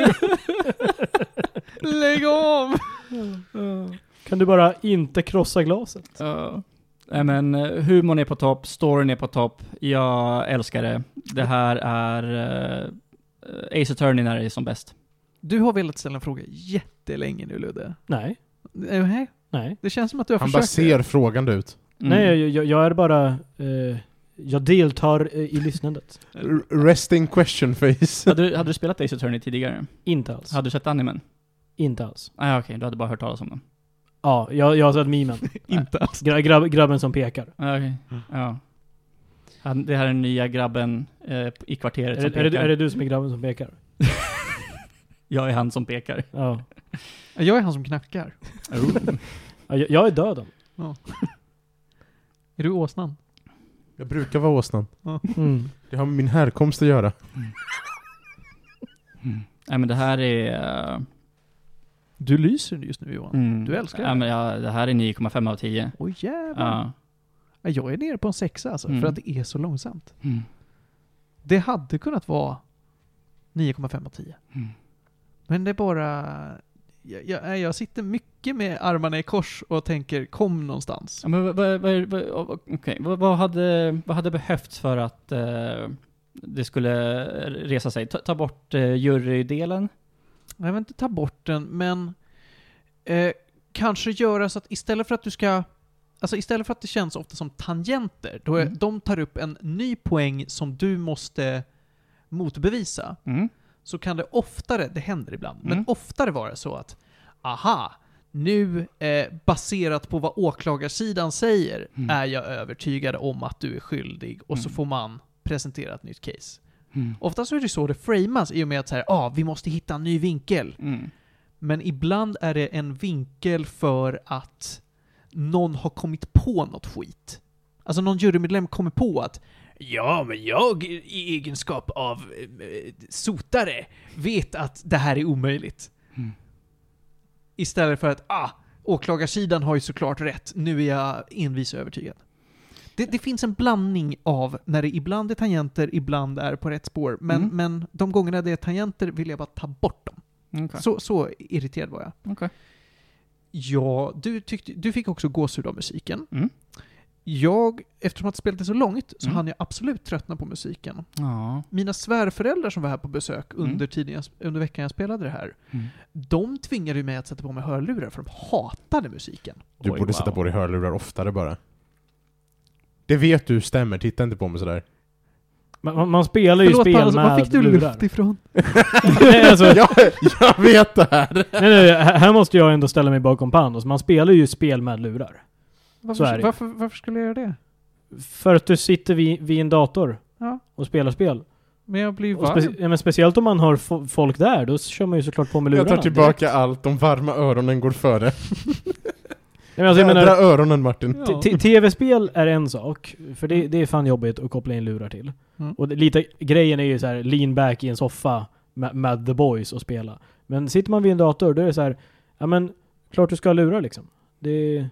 du? Lägg av! Kan du bara inte krossa glaset? Ja. Nej men eh, humorn är på topp, storyn är på topp. Jag älskar det. Det här är uh, Ace Attorney när det är som bäst. Du har velat ställa en fråga jättelänge nu Ludde. Nej. Nej, Nej. Det känns som att du har Han bara försökt. ser frågande ut. Mm. Nej, jag, jag, jag är bara... Eh, jag deltar eh, i lyssnandet. Resting question face. Hade, du- hade du spelat Ace Attorney tidigare? Inte alls. Hade du sett animen? Inte alls. Nej okej, du hade bara hört talas om den. Ja, jag, jag har sett memen. Inte alls. Gra, grabb, grabben som pekar. Ah, okej. Ja. Han, det här är den nya grabben eh, i kvarteret Är, som det- är, det, pekar. är det du som är grabben som pekar? Jag är han som pekar. Ja. Jag är han som knackar. ja jag, jag är döden. Är du åsnan? Jag brukar vara åsnan. Mm. Det har med min härkomst att göra. Nej men det här är... eh, Du lyser just nu Johan. mm, Du älskar ja, det. men ja, det här är 9,5 av 10. Oj jävlar. Ja. Ja, Jag är nere på en sexa alltså, Mm. för att det är så långsamt. Mm. Det hade kunnat vara 9,5 av 10. Mm. Men det är bara... Jag, jag, jag sitter mycket med armarna i kors och tänker kom någonstans. Ja, men vad, vad, vad, vad, vad, hade, vad hade behövts för att eh, det skulle resa sig? Ta, ta bort eh, jurydelen? Jag vill inte ta bort den, men eh, kanske göra så att istället för att du ska... Alltså istället för att det känns ofta som tangenter, då är, Mm. de tar upp en ny poäng som du måste motbevisa. Mm. Så kan det oftare, det händer ibland, men Mm. oftare vara så att aha, nu eh, baserat på vad åklagarsidan säger Mm. är jag övertygad om att du är skyldig och så Mm. får man presentera ett nytt case. Mm. Ofta så är det så det framas i och med att så här, ah, vi måste hitta en ny vinkel. Mm. Men ibland är det en vinkel för att någon har kommit på något skit. Alltså någon jurymedlem kommer på att Ja, men jag i egenskap av eh, sotare vet att det här är omöjligt. Mm. Istället för att, ah, åklagarsidan har ju såklart rätt, nu är jag envis och övertygad. Det, det finns en blandning av när det ibland är tangenter, ibland är på rätt spår. Men, Mm. men de gångerna det är tangenter vill jag bara ta bort dem. Okej. Så, så irriterad var jag. Okej. Ja, du, tyckte, du fick också gåshud av musiken. Mm. Jag, eftersom att spelet är så långt, så Mm. hann jag absolut tröttna på musiken. Ja. Mina svärföräldrar som var här på besök Mm. under, tiden jag, under veckan jag spelade det här, Mm. de tvingade ju mig att sätta på mig hörlurar för de hatade musiken. Du Oj, borde wow. sätta på dig hörlurar oftare bara. Det vet du stämmer, titta inte på mig sådär. Man, man- spelar ju Förlåt spel var med fick du lurar. luft ifrån? nej, alltså, jag, jag vet det här! nej, nej, här här måste jag ändå ställa mig bakom Panos. Man spelar ju spel med lurar. Varför, varför, varför skulle jag göra det? För att du sitter vid, vid en dator Ja. och spelar spel. Men jag blir varm. speci- ja, men speciellt om man har fo- folk där, då kör man ju såklart på med lurarna. Jag tar tillbaka direkt. allt, de varma öronen går före. Nej, men alltså, jag Jädra menar, öronen Martin. Ja. tv-spel är en sak, för det, det är fan jobbigt att koppla in lurar till. Mm. Och det, lite, grejen är ju så här, lean back i en soffa med, med the boys och spela. Men sitter man vid en dator, då är det så här, ja men, klart du ska ha lurar liksom. Det...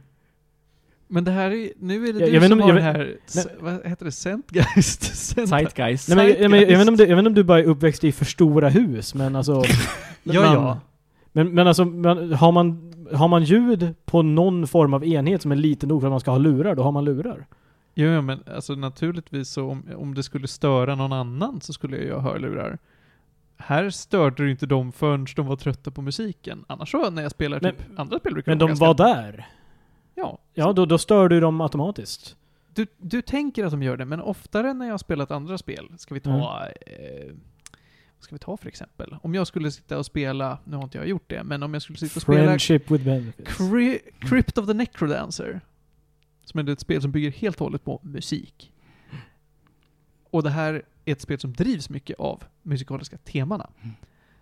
Men det här är, nu är det Jag- du jag som har den här, s- vad heter det, Sentgeist? Sent- Zeitgeist. Nej, men, jag, men, jag, vet om Zeitgeist. du, jag vet inte om du bara är uppväxt i för stora hus, men alltså... Ja, man, ja. Men, men alltså, man, har, man, har man ljud på någon form av enhet som är liten nog för att man ska ha lurar, då har man lurar. Jo, ja, men alltså naturligtvis så om, om det skulle störa någon annan så skulle jag ju ha hörlurar. Här störde det inte dem förrän de var trötta på musiken. Annars så när jag spelar Men- typ andra spel brukar Men de var där. Ja. Ja, då, då stör du dem automatiskt. Du, du tänker att de gör det, men oftare när jag har spelat andra spel, ska vi ta... Eh, vad ska vi ta för exempel? Om jag skulle sitta och spela, nu har inte jag gjort det, men om jag skulle sitta och spela Friendship with benefits. Cry Crypt of the Necrodancer. Som är ett spel som bygger helt och hållet på musik. Och det här är ett spel som drivs mycket av musikaliska temana. Mm.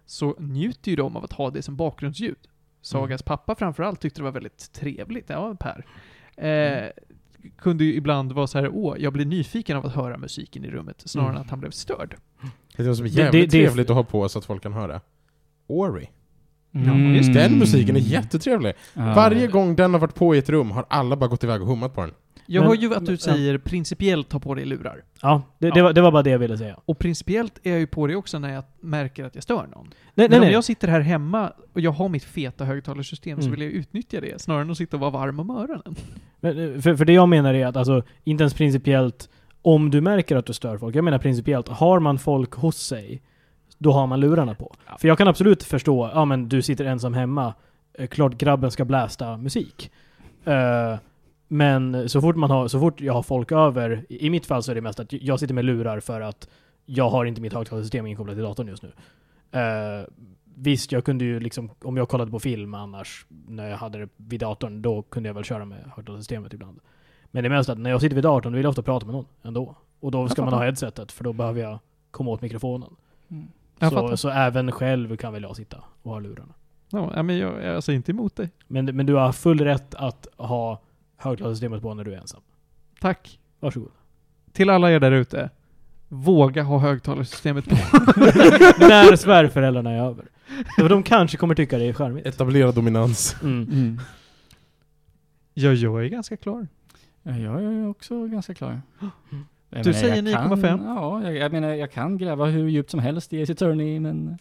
Så njuter ju de av att ha det som bakgrundsljud. Sagas pappa framförallt tyckte det var väldigt trevligt. Ja, Per. Eh, kunde ju ibland vara så här, åh, jag blir nyfiken av att höra musiken i rummet, snarare Mm. än att han blev störd. Det är något som Det- jävligt det- det är- trevligt att ha på så att folk kan höra. Ori. Ja, just Den musiken är jättetrevlig. Ja. Varje gång den har varit på i ett rum har alla bara gått iväg och hummat på den. Jag Men- hör ju att du säger principiellt ta på dig lurar. Ja, det, det, Ja. var, det var bara det jag ville säga. Och principiellt är jag ju på det också när jag märker att jag stör någon. Nej, Men nej, om nej. jag sitter här hemma och jag har mitt feta högtalarsystem så Mm. vill jag utnyttja det snarare än att sitta och vara varm om öronen. Men, eh, för, för det jag menar är att alltså, inte ens principiellt, om du märker att du stör folk. Jag menar principiellt, har man folk hos sig, då har man lurarna på. Ja. För jag kan absolut förstå, ja men du sitter ensam hemma, eh, klart grabben ska blästa musik. Eh, men så fort, man har, så fort jag har folk över, i mitt fall så är det mest att jag sitter med lurar för att jag har inte mitt högtalarsystem inkopplat till datorn just nu. Eh, visst, jag kunde ju liksom, om jag kollade på film annars, när jag hade det vid datorn, då kunde jag väl köra med högtalarsystemet ibland. Men det är mest att när jag sitter vid datorn, då vill jag ofta prata med någon ändå. Och då ska man ha headsetet, för då behöver jag komma åt mikrofonen. Mm. Så, så även själv kan väl jag sitta och ha lurarna. Ja, men jag jag är alltså inte emot dig. Men, men du har full rätt att ha högtalarsystemet på när du är ensam. Tack. Varsågod. Till alla er där ute. Våga ha högtalarsystemet på. när svärföräldrarna är över. För de kanske kommer tycka det är charmigt. Etablera dominans. Mm. Mm. ja, jag är ganska klar. Ja, Jag är också ganska klar. Jag Du säger jag kan- 9,5? Ja, jag, jag menar jag kan gräva hur djupt som helst i Ace Attorney, men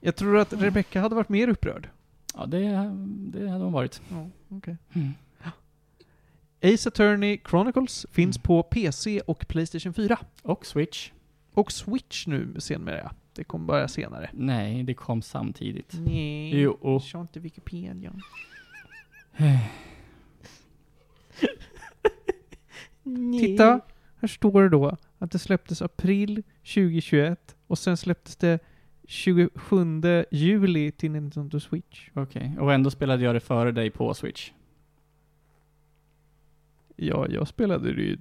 Jag tror att Rebecca hade varit mer upprörd. ja, det, det hade hon varit. Ja, okej. Mm. Ace Attorney Chronicles finns Mm. på PC och Playstation 4. Och Switch. Och Switch nu senare. Det kommer bara senare. Nej, det kom samtidigt. Nej. Jo. Sa inte Wikipedia. Titta, här står det då att det släpptes april 2021 och sen släpptes det 27 juli till Nintendo Switch. Okej, och ändå spelade jag det före dig på Switch. Ja, jag spelade det ju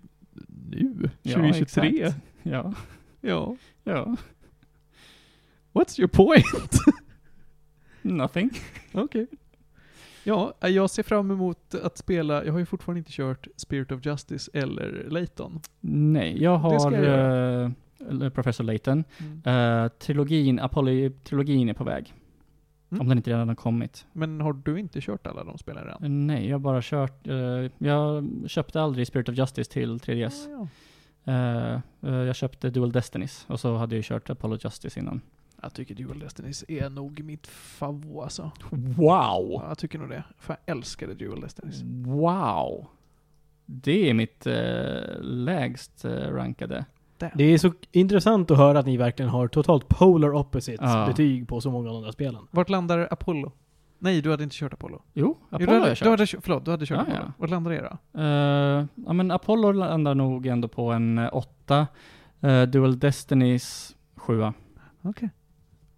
nu, Ja, 2023. exakt. Ja, Ja. ja. What's your point? Nothing. Okej. Ja, jag ser fram emot att spela, jag har ju fortfarande inte kört Spirit of Justice eller Layton. Nej, jag har jag göra. eh, Professor Layton. Mm. Uh, trilogin, Apollo-trilogin är på väg. Mm. Om den inte redan har kommit. Men har du inte kört alla de spelen redan? Eh, Nej, jag har bara kört... eh, jag köpte aldrig Spirit of Justice till 3DS. Ja, ja. Eh, eh, jag köpte Dual Destinies och så hade jag kört Apollo Justice innan. Jag tycker Dual Destinies är nog mitt favorit alltså. Wow! Ja, jag tycker nog det. För jag älskade Dual Destinies. Wow! Det är mitt lägst eh, rankade. Det är så intressant att höra att ni verkligen har totalt polar opposites Ja. betyg på så många av de där spelen. Vart landar Apollo? Nej, du hade inte kört Apollo. Jo, Jo, Apollo du har hade, jag du kört. hade, kört- förlåt, du hade kört Ja, Apollo. ja. Vart landar det då? Eh, ja men Apollo landar nog ändå på en eh, åtta. Eh, Dual Destinies sjua. Okej.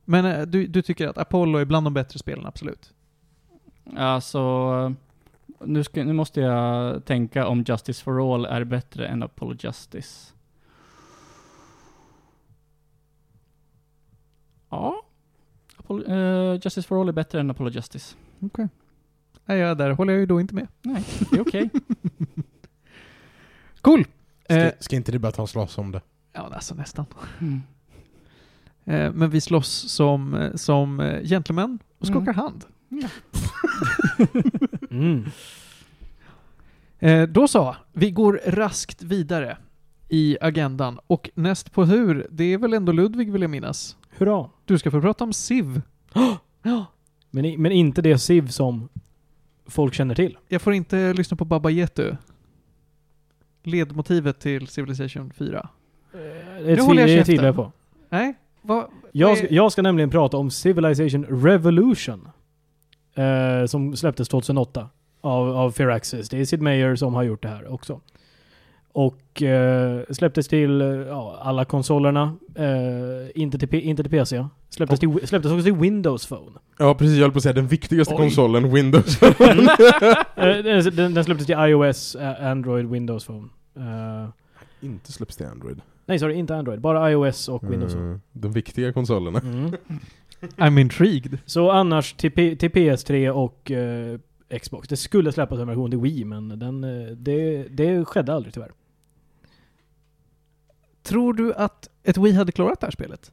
Men eh, du, du tycker att Apollo är bland de bättre spelen, absolut? Alltså, nu, ska, nu måste jag tänka om Justice for All är bättre än Apollo Justice. Ja. Apollo, eh, Justice for All är bättre än Apollo Justice. Okej. Nej, ja, där håller jag ju då inte med. Nej, det är okej. Cool! Ska, Eh, ska inte det bara ta och slåss om det? ja, alltså nästan. Mm. Eh, men vi slåss som, eh, som eh, gentlemän och skakar Mm. hand. Mm. Eh, då så, vi går raskt vidare i agendan. Och näst på hur, det är väl ändå Ludvig vill jag minnas. Hurra! Du ska få prata om Civ. ja. Men, men inte det Civ som folk känner till. Jag får inte lyssna på Baba Yetu. Ledmotivet till Civilization 4. Det Nu håller jag det käften. på. Nej? Vad? Jag ska, jag ska nämligen prata om Civilization Revolution. Eh, som släpptes 2008 av, av Firaxis. Det är Sid Meier som har gjort det här också. Och eh, släpptes till eh, ja, alla konsolerna. Eh, inte, till, inte till PC. Släpptes, till, släpptes också till Windows Phone. Ja precis, jag höll på att säga den viktigaste Oj. konsolen, Windows. Eh, den, den, den släpptes till iOS, eh, Android, Windows Phone. Eh, inte släpps till Android. nej, sorry, inte Android. Bara iOS och Windows Phone. Mm, de viktiga konsolerna. Mm. I'm intrigued. Så annars till, P- till PS3 och eh, Xbox. Det skulle släppas en version till Wii, men den, eh, det, det skedde aldrig tyvärr. Tror du att ett Wii hade klarat det här spelet?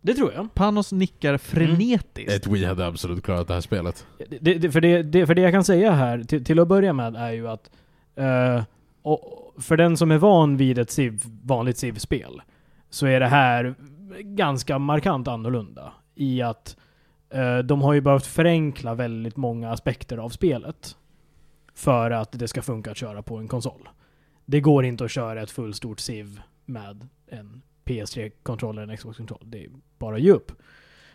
Det tror jag. Panos nickar frenetiskt. Ett Wii hade absolut klarat det här spelet. Det, det, för, det, det, för det jag kan säga här, till, till att börja med, är ju att eh, och för den som är van vid ett Civ, vanligt Civ-spel, så är det här ganska markant annorlunda. I att Eh, de har ju behövt förenkla väldigt många aspekter av spelet. För att det ska funka att köra på en konsol. Det går inte att köra ett fullstort SIV med en PS3-kontroll eller en Xbox-kontroll. Det är bara att ge upp.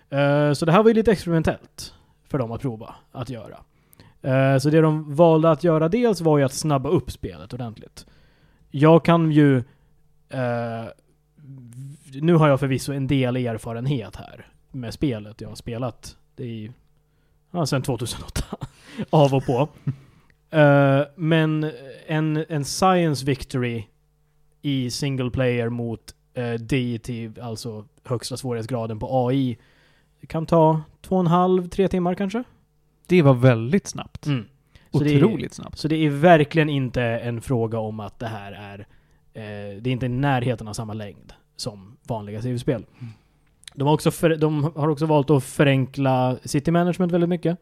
Eh, så det här var ju lite experimentellt för dem att prova att göra. Eh, så det de valde att göra dels var ju att snabba upp spelet ordentligt. Jag kan ju... eh, nu har jag förvisso en del erfarenhet här med spelet. Jag har spelat det i... Ja, sedan 2008. Av och på. Eh, men en, en science victory i single player mot uh, deity, alltså högsta svårighetsgraden på AI, det kan ta två och en halv, tre timmar kanske. Det var väldigt snabbt. Mm. Det är- Otroligt snabbt. Så det är verkligen inte en fråga om att det här är... Eh, det är inte i närheten av samma längd som vanliga CV-spel. Mm. De, har också för, de har också valt att förenkla city management väldigt mycket.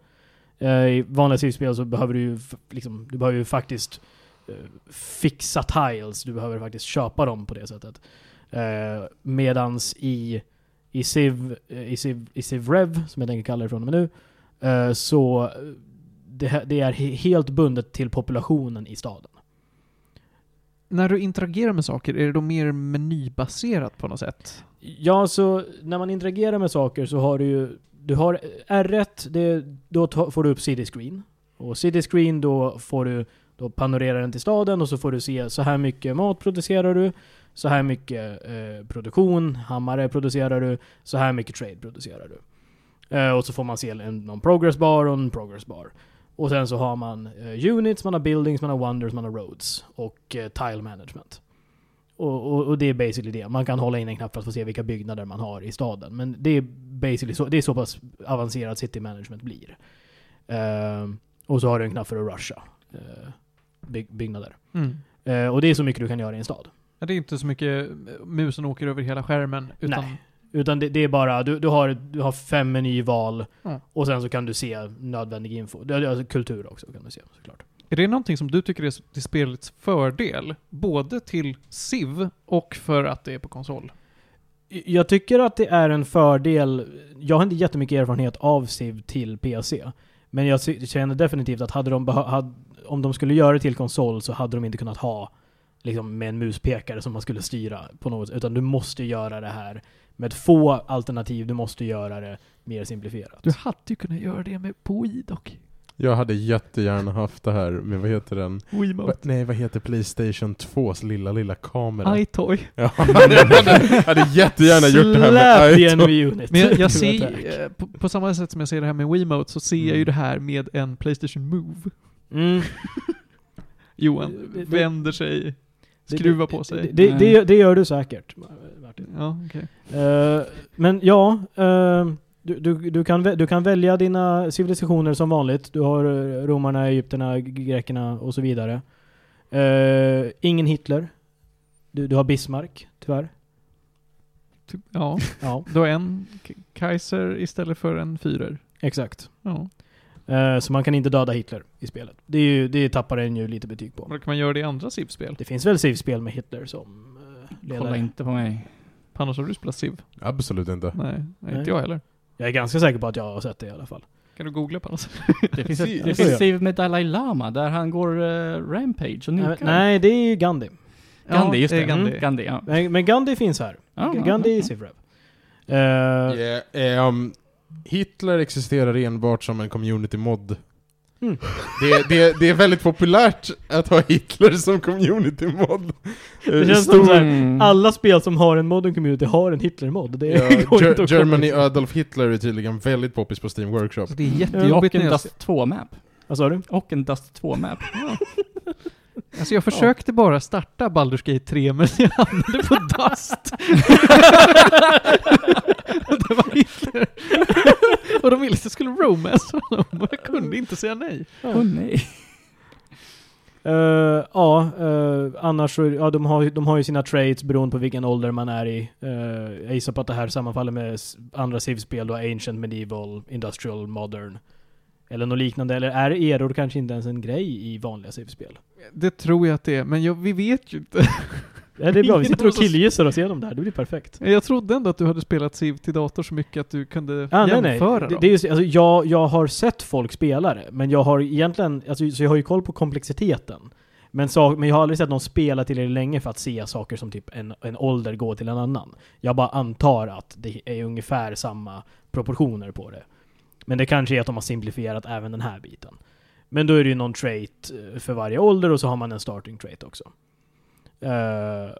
Eh, I vanliga CV-spel så behöver du ju liksom, du behöver ju faktiskt eh, fixa tiles. Du behöver faktiskt köpa dem på det sättet. Eh, medans i, i Civ, eh, i Civ, i Civ Rev, som jag tänker kalla det från och med nu, eh, så eh, det, det är helt bundet till populationen i staden. När du interagerar med saker, är det då mer menybaserat på något sätt? Ja, så när man interagerar med saker så har du ju... Du har R1, det, då ta, får du upp city screen. Och city screen, då får du... Då panorerar den till staden och så får du se så här mycket mat producerar du. Så här mycket eh, produktion, hammare producerar du. Så här mycket trade producerar du. Eh, och så får man se en, någon progress bar och en progress bar. Och sen så har man eh, units, man har buildings, man har wonders, man har roads. Och eh, tile management. Och, och, och det är basically det. Man kan hålla in en knapp för att få se vilka byggnader man har i staden. Men det är basically så, det är så pass avancerat city management blir. Ehm, och så har du en knapp för att rusha uh, byg, byggnader. Eh, och det är så mycket du kan göra i en stad. Ja, det är inte så mycket eh, musen åker över hela skärmen, utan Nej. Utan det, det är bara, du, du, har, du har fem menyval Ja. och sen så kan du se nödvändig info. Det, alltså kultur också kan du se såklart. Är det någonting som du tycker är till spelets fördel? Både till SIV och för att det är på konsol? Jag tycker att det är en fördel. Jag har inte jättemycket erfarenhet av Civ till PC. Men jag känner definitivt att hade de hade, om de skulle göra det till konsol så hade de inte kunnat ha liksom med en muspekare som man skulle styra på något Utan du måste göra det här med få alternativ. Du måste göra det mer simplifierat. Du hade ju kunnat göra det med på Wii dock. Jag hade jättegärna haft det här med, vad heter den? Wiimote. nej, vad heter Playstation 2s lilla, lilla kamera? iToy. Ja, jag hade, hade jättegärna gjort det här med unit. Men jag, jag ser, eh, på, på samma sätt som jag ser det här med Wiimote, så ser jag ju Mm. det här med en Playstation Move. Mm. Johan Det- det- vänder sig, Det- skruvar det- på sig. Det, det, det, det gör du säkert, Martin. Ja, okej. Eh, men ja, eh, du, du, du, kan, du kan välja dina civilisationer som vanligt. Du har eh, romarna, egyptierna, grekerna och så vidare. Eh, ingen Hitler. Du, du har Bismarck, tyvärr. Ja, Ja, du har en Kaiser istället för en Führer. exakt. Ja. Eh, så man kan inte döda Hitler i spelet. Det, är ju, det tappar en ju lite betyg på. Vad kan man göra det i andra Civ-spel? Det finns väl Civ-spel med Hitler som uh, Kolla ledare. inte på mig. Panos, har du spelat Civ? Absolut inte. Nej, nej, Nej. inte jag heller. Jag är ganska säker på att jag har sett det i alla fall. Kan du googla Panos? Det finns, ett, det finns Civ med Dalai Lama där han går eh, rampage och Nej, nej, det är ju Gandhi. Gandhi, just det det. är Gandhi. Mm. Gandhi, ja. Men, men Gandhi finns här. Ja, ja, Gandhi ja. i Civrev. Uh, Yeah, ehm, Hitler existerar enbart som en community mod. Mm. Det, det, det är väldigt populärt att ha Hitler som community mod. Det känns som Stor- så här, Mm. Alla spel som har en modern community har en Hitler-mod. Det Ja, går inte att Germany komma. Adolf Hitler är tydligen väldigt poppis på Steam Workshop. Så det är Och jättejobbigt en när jag, Dust 2-map. Vad sa du? Och en Dust 2-map. alltså jag försökte bara starta Baldur's Gate 3 men jag hamnade på Dust. det var Hitler. och de ville att jag skulle romance honom och jag kunde inte säga nej. Åh nej. Eh, ja, eh, annars så, ja de har, ju- de har ju sina traits beroende på vilken ålder man är i. Uh, jag gissar på att det här sammanfaller med andra Civ-spel då, Ancient, Medieval, Industrial, Modern. Eller något liknande. Eller är eror kanske inte ens en grej i vanliga Civ-spel? Det tror jag att det är, men jag, vi vet ju inte. Ja, det är bra, vi sitter och killgissar oss igenom det här, det blir perfekt. Jag trodde ändå att du hade spelat Civ till dator så mycket att du kunde Ah, nej, nej. jämföra Det, dem. det är just, alltså, jag, jag har sett folk spela det, men jag har egentligen, alltså, så jag har ju koll på komplexiteten. Men, så, men jag har aldrig sett någon spela till det länge för att se saker som typ en, en ålder gå till en annan. Jag bara antar att det är ungefär samma proportioner på det. Men det kanske är att de har simplifierat även den här biten. Men då är det ju någon trait eh, för varje ålder och så har man en starting trait också. Uh,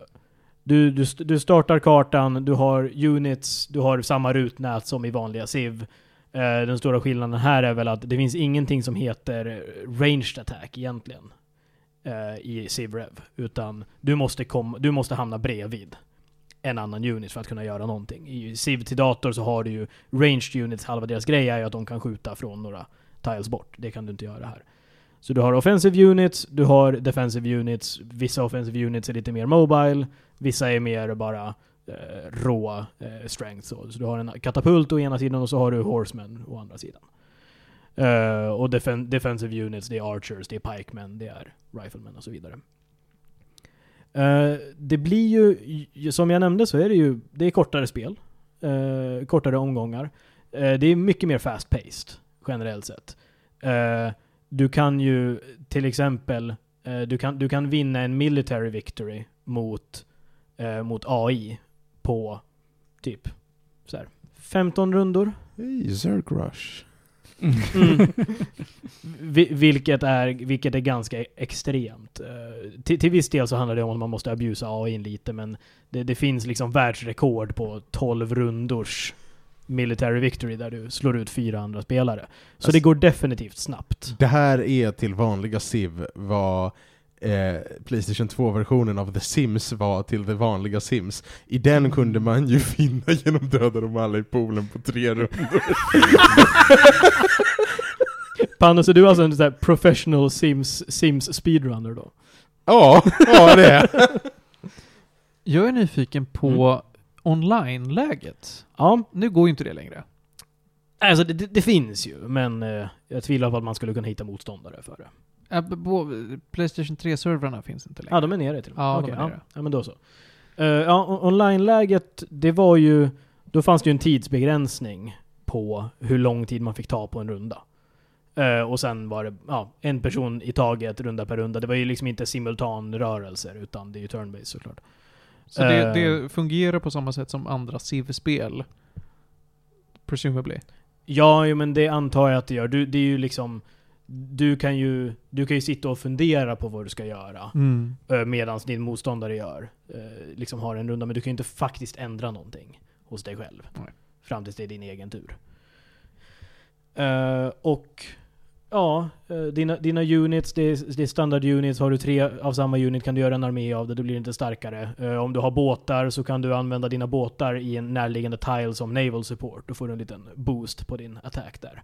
du, du, du startar kartan, du har units, du har samma rutnät som i vanliga SIV. Eh, den stora skillnaden här är väl att det finns ingenting som heter ranged attack egentligen i i Civrev. Utan du måste, kom, du måste hamna bredvid en annan unit för att kunna göra någonting. I Civ till dator så har du ju ranged units, halva deras grej är ju att de kan skjuta från några tiles bort. Det kan du inte göra här. Så du har offensive units, du har defensive units. Vissa offensive units är lite mer mobile, vissa är mer bara eh, rå eh, strength. Så. så du har en katapult å ena sidan och så har du horsemen å andra sidan. Eh, och defen defensive units, det är archers, det är pikemen, det är riflemen och så vidare. Eh, det blir ju, som jag nämnde så är det ju, det är kortare spel. Eh, kortare omgångar. Eh, det är mycket mer fast-paced, generellt sett. Du kan ju till exempel, du, kan, du kan vinna en military victory mot, mot AI på typ så här, 15 rundor. Hey, Zerg Rush. Mm. Vi, vilket, är, vilket är ganska extremt. Eh, till, till viss del så handlar det om att man måste abusa AI lite, men det, det finns liksom världsrekord på 12 rundors military victory där du slår ut fyra andra spelare. Så Alltså- det går definitivt snabbt. Det här är till vanliga Civ vad eh, Playstation 2-versionen av The Sims var till det vanliga Sims. I den kunde man ju vinna genom döda dem alla i poolen på tre rundor. Panos, är du alltså en sån här professional Sims, Sims speedrunner då? ja, ja det är Jag är nyfiken på online-läget. Ja, Nu går ju inte det längre. alltså det, det, det finns ju, men eh, jag tvivlar på att man skulle kunna hitta motståndare för det. Playstation 3-servrarna finns inte längre. Ja, de är nere till och med. Okej, är ja. nere. ja, men då så. Eh, ja, online-läget, det var ju... Då fanns det ju en tidsbegränsning på hur lång tid man fick ta på en runda. Eh, och sen var det ja, en person i taget, runda per runda. Det var ju liksom inte simultanrörelser, utan det är ju turn-based såklart. Så det, Eh. det fungerar på samma sätt som andra Civ-spel? Presumably. Ja, jo, men det antar jag att det gör. Du, det är ju liksom... Du kan ju, du kan ju sitta och fundera på vad du ska göra. Mm. Medan din motståndare gör, eh, liksom har en runda, men du kan ju inte faktiskt ändra någonting hos dig själv. Nej. Fram tills det är din egen tur. Eh, och ja, eh, dina, dina units, det är, det är standard units. Har du tre av samma unit kan du göra en armé av det, då blir inte starkare. Eh, om du har båtar så kan du använda dina båtar i en närliggande tile som naval support. Då får du en liten boost på din attack där.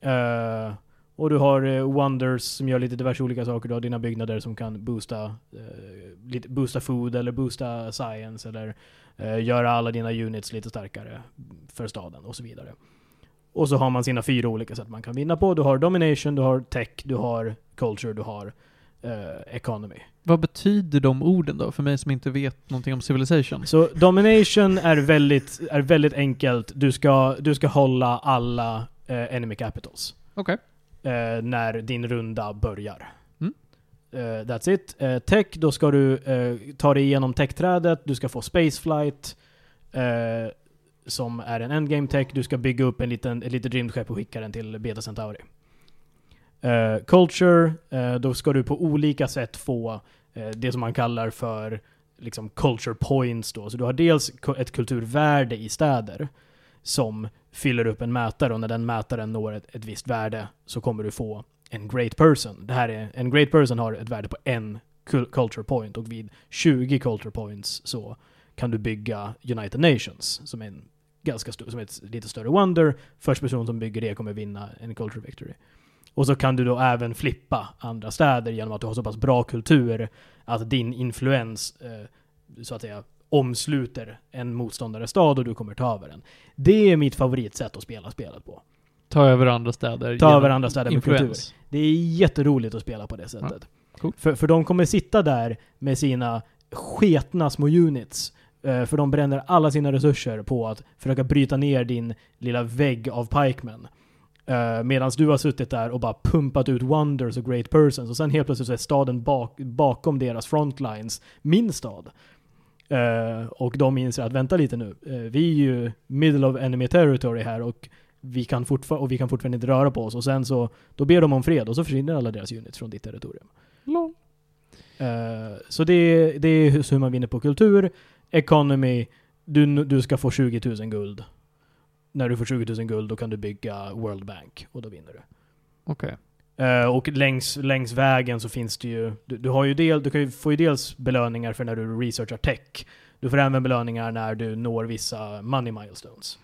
Eh, och du har eh, wonders som gör lite diverse olika saker. Du har dina byggnader som kan boosta, eh, lite, boosta food eller boosta science eller eh, göra alla dina units lite starkare för staden och så vidare. Och så har man sina fyra olika sätt man kan vinna på. Du har domination, du har tech, du har culture, du har eh, economy. Vad betyder de orden då, för mig som inte vet någonting om Civilization? Så domination är väldigt, är väldigt enkelt. Du ska, du ska hålla alla eh, enemy capitals. Okej. Eh, när din runda börjar. Mm. Eh, that's it. Eh, tech, då ska du eh, ta dig igenom techträdet, du ska få spaceflight, eh, som är en endgame tech, du ska bygga upp en liten, ett litet rymdskepp och skicka den till Beta Centauri. Eh, culture, då ska du på olika sätt få det som man kallar för liksom culture points då. Så du har dels ett kulturvärde i städer som fyller upp en mätare och när den mätaren når ett, ett visst värde så kommer du få en great person. Det här är, en great person har ett värde på en culture point och vid 20 culture points så kan du bygga United Nations som är en ganska stor, som ett lite större wonder. Först person som bygger det kommer vinna en culture victory. Och så kan du då även flippa andra städer genom att du har så pass bra kultur att din influens eh, så att säga omsluter en motståndares stad och du kommer ta över den. Det är mitt favoritsätt att spela spelet på. Ta över andra städer. Ta över andra städer med kultur. influens. Det är jätteroligt att spela på det sättet. cool. För, för de kommer sitta där med sina sketna små units. eh, För de bränner alla sina resurser på att försöka bryta ner din lilla vägg av pikemen. Medan du har suttit där och bara pumpat ut wonders och great persons och sen helt plötsligt så är staden bak, bakom deras frontlines min stad. Eh, och de inser att vänta lite nu, eh, vi är ju middle of enemy territory här och vi kan, fortfar- och vi kan fortfarande inte röra på oss. Och sen så, då ber de om fred och så försvinner alla deras units från ditt territorium. Lol. Eh, så det, är- det är hur man vinner på kultur. Economy, du, du ska få 20 000 guld. När du får 20 000 guld då kan du bygga World Bank och då vinner du. Okej. Uh, och längs, längs vägen så finns det ju, du, du har ju del, du kan ju får ju dels belöningar för när du researchar tech. Du får även belöningar när du når vissa money milestones.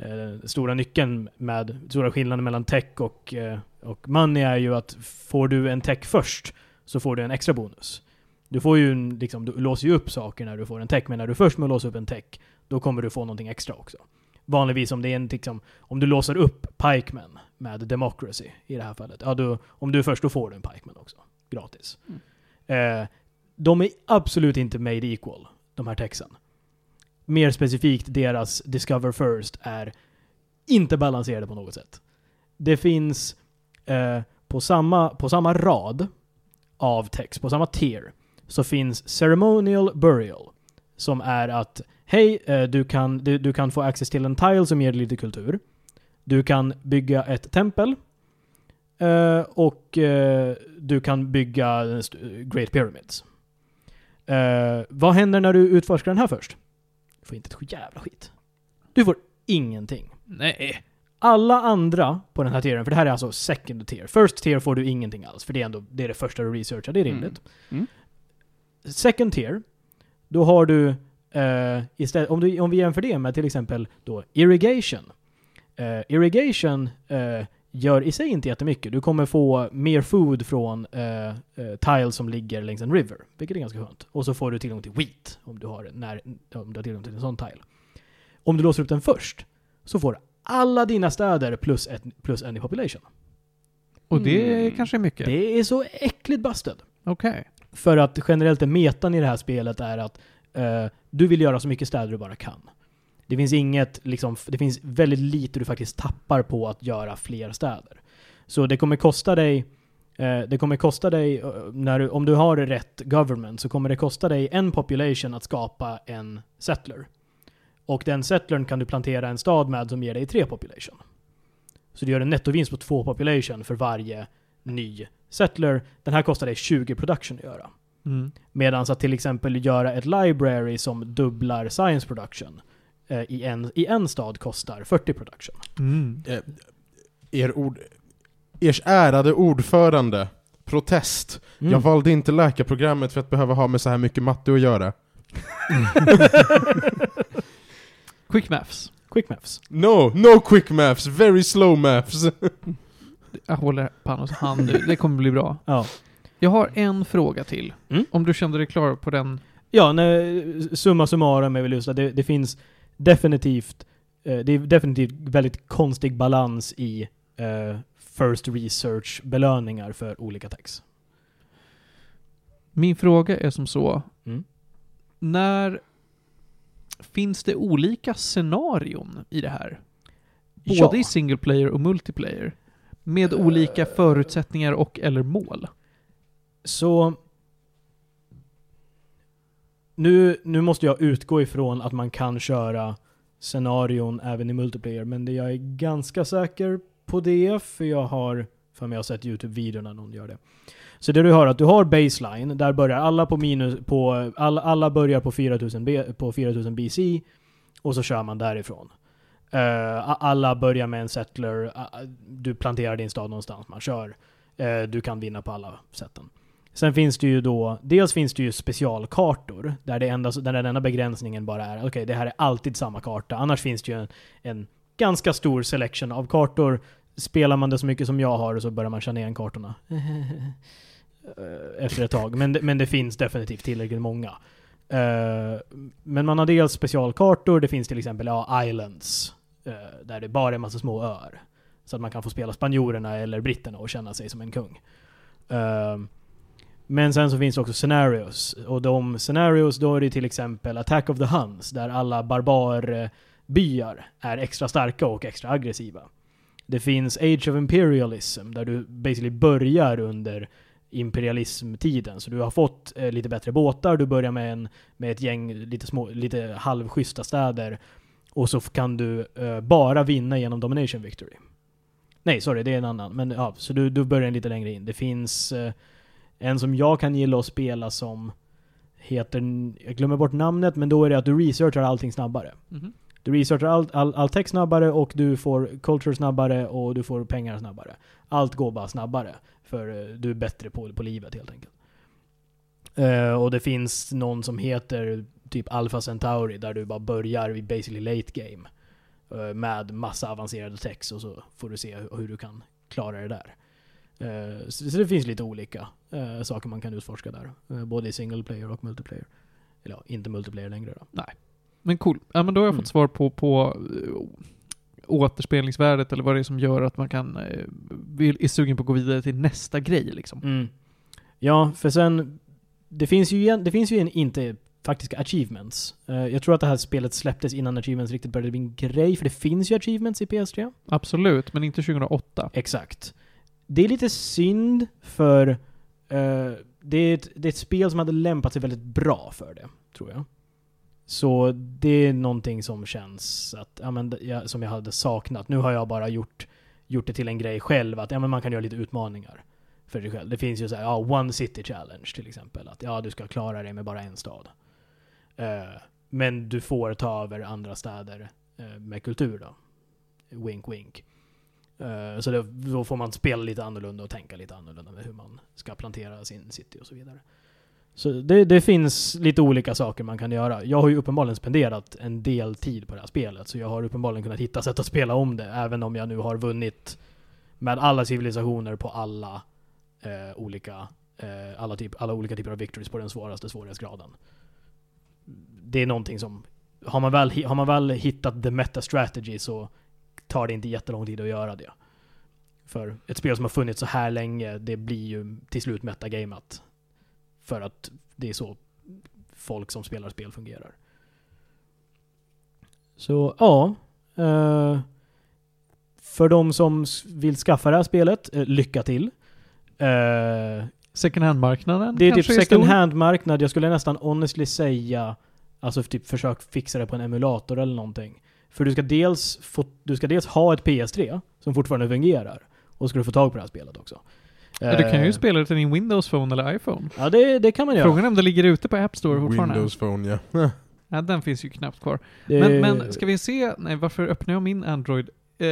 Uh, stora nyckeln med, stora skillnaden mellan tech och, uh, och money är ju att får du en tech först så får du en extra bonus. Du får ju en, liksom, du låser ju upp saker när du får en tech, men när du först med att låsa upp en tech, då kommer du få någonting extra också. Vanligtvis om det är en, liksom, om du låser upp Pikemen, med Democracy i det här fallet, ja du, om du är först då får du en Pikeman också. Gratis. Eh, de är absolut inte made equal, de här texten. Mer specifikt, deras Discover First är inte balanserade på något sätt. Det finns eh, på, samma, på samma rad av text, på samma tier, så finns Ceremonial Burial. Som är att, hej, eh, du, kan, du, du kan få access till en tile som ger dig lite kultur. Du kan bygga ett tempel. Eh, och eh, du kan bygga Great Pyramids. Eh, vad händer när du utforskar den här först? Du får inte ett jävla skit. Du får ingenting. Nej. Alla andra på den här tieren, för det här är alltså second tier. First tier får du ingenting alls, för det är ändå det, är det första du researchar, det är rimligt. Mm. Second tier, då har du eh, istället, om, du, om vi jämför det med till exempel då irrigation. Eh, irrigation eh, gör i sig inte jättemycket. Du kommer få mer food från eh, eh, tiles som ligger längs en river, vilket är ganska skönt. Och så får du tillgång till wheat om du har, när, om du har tillgång till en sån tile. Om du låser upp den först, så får alla dina städer plus, ett, plus en i population. Och det Mm. kanske är mycket? Det är så äckligt busted. Okej. För att generellt är metan i det här spelet är att Eh, du vill göra så mycket städer du bara kan. Det finns inget, liksom, det finns väldigt lite du faktiskt tappar på att göra fler städer. Så det kommer kosta dig eh, det kommer kosta dig, eh, när du, om du har rätt government, så kommer det kosta dig en population att skapa en settler. Och den settlern kan du plantera en stad med som ger dig tre population. Så du gör en nettovinst på två population för varje ny settler. Den här kostar dig 20 production att göra. Mm. Medan att till exempel göra ett library som dubblar science production i, en, i en stad kostar 40 production. Mm. Eh, er ord, ers ärade ordförande, protest. Mm. Jag valde inte läkarprogrammet för att behöva ha med så här mycket matte att göra. Quick maths. Quick maths. No, no quick maths, very slow maths. Jag håller Panos hand nu, det kommer bli bra. Ja. Jag har en fråga till. Mm. Om du kände dig klar på den. Ja, nej, summa summarum är väl just att det, det finns definitivt eh, det är definitivt väldigt konstig balans i eh, First Research-belöningar för olika tax. Min fråga är som så. Mm. När finns det olika scenarion i det här? Både Ja. i single player och multiplayer. Med olika förutsättningar och eller mål. Så... Nu, nu måste jag utgå ifrån att man kan köra scenarion även i multiplayer, men det jag är ganska säker på det, för jag har för mig jag har sett YouTube-videor när någon gör det. Så det du har är att du har baseline, där börjar alla på minus, på, all, alla börjar på 4000, B, på 4000 BC, och så kör man därifrån. Uh, alla börjar med en settler, uh, du planterar din stad någonstans, man kör. Uh, du kan vinna på alla sätten. Sen finns det ju då, dels finns det ju specialkartor, där, det enda, där den enda begränsningen bara är okej, det här är alltid samma karta. Annars finns det ju en, en ganska stor selection av kartor. Spelar man det så mycket som jag har så börjar man känna igen kartorna. Eh, efter ett tag. Men, det- men det finns definitivt tillräckligt många. Eh, men man har dels specialkartor, det finns till exempel ja, islands, eh, där det bara är massa små öar. Så att man kan få spela spanjorerna eller britterna och känna sig som en kung. Men sen så finns det också scenarios. Och de scenarios, då är det till exempel Attack of the Huns, där alla barbarbyar är extra starka och extra aggressiva. Det finns Age of Imperialism, där du basically börjar under imperialismtiden. Så du har fått eh, lite bättre båtar, du börjar med, en, med ett gäng lite, små, lite halvschyssta städer. Och så kan du eh, bara vinna genom Domination Victory. Nej, sorry, det är en annan. Men ja, så du, du börjar lite längre in. Det finns eh, en som jag kan gilla att spela som heter, jag glömmer bort namnet, men då är det att du researchar allting snabbare. Mhm. Du researchar all, all, all text snabbare och du får culture snabbare och du får pengar snabbare. Allt går bara snabbare. För eh, du är bättre på, på livet helt enkelt. Eh, och det finns någon som heter typ Alpha Centauri där du bara börjar i basically late game. eh, med massa avancerade text och så får du se hur, hur du kan klara det där. Eh, så, så det finns lite olika eh, saker man kan utforska där. eh, både i single player och multiplayer. Eller ja, inte multiplayer längre då. Men cool. Ja men då har jag Mm. fått svar på, på uh, återspelningsvärdet eller vad det är som gör att man kan, uh, vill, är sugen på att gå vidare till nästa grej liksom. Mm. Ja, för sen... Det finns ju, det finns ju en, inte faktiska achievements. Eh, jag tror att det här spelet släpptes innan achievements riktigt började bli en grej, för det finns ju achievements i PS3. Absolut, men inte 2008. Exakt. Det är lite synd, för Eh, det, är ett, det är ett spel som hade lämpat sig väldigt bra för det, tror jag. Så det är någonting som känns att, ja, men, ja, som jag hade saknat. Nu har jag bara gjort, gjort det till en grej själv, att ja, men man kan göra lite utmaningar för sig själv. Det finns ju så här, ja, One City Challenge till exempel. Att ja, du ska klara dig med bara en stad. Uh, men du får ta över andra städer uh, med kultur då. Wink wink. Eh, så det, då får man spela lite annorlunda och tänka lite annorlunda med hur man ska plantera sin city och så vidare. Så det, det finns lite olika saker man kan göra. Jag har ju uppenbarligen spenderat en del tid på det här spelet, så jag har uppenbarligen kunnat hitta sätt att spela om det, även om jag nu har vunnit med alla civilisationer på alla eh, olika eh, alla, typ, alla olika typer av victories på den svåraste svårighetsgraden. Det är någonting som, har man väl, har man väl hittat the meta strategy så tar det inte jättelång tid att göra det. För ett spel som har funnits så här länge, det blir ju till slut metagamat. För att det är så folk som spelar spel fungerar. Så ja. eh, för de som vill skaffa det här spelet, eh, lycka till. Eh, Second hand-marknaden det är typ second hand-marknad. Jag skulle nästan honestly säga, alltså typ försök fixa det på en emulator eller någonting. För du ska dels, få, du ska dels ha ett PS3 som fortfarande fungerar. Och ska du få tag på det här spelet också. Ja, du kan ju Eh, spela det till din Windows Phone eller iPhone. Ja, det, det kan man göra. Frågan är om det ligger ute på App Store fortfarande. Windows Phone ja. Ja, den finns ju knappt kvar. Det- Men, men ska vi se, nej varför öppnar jag min Android? Eh,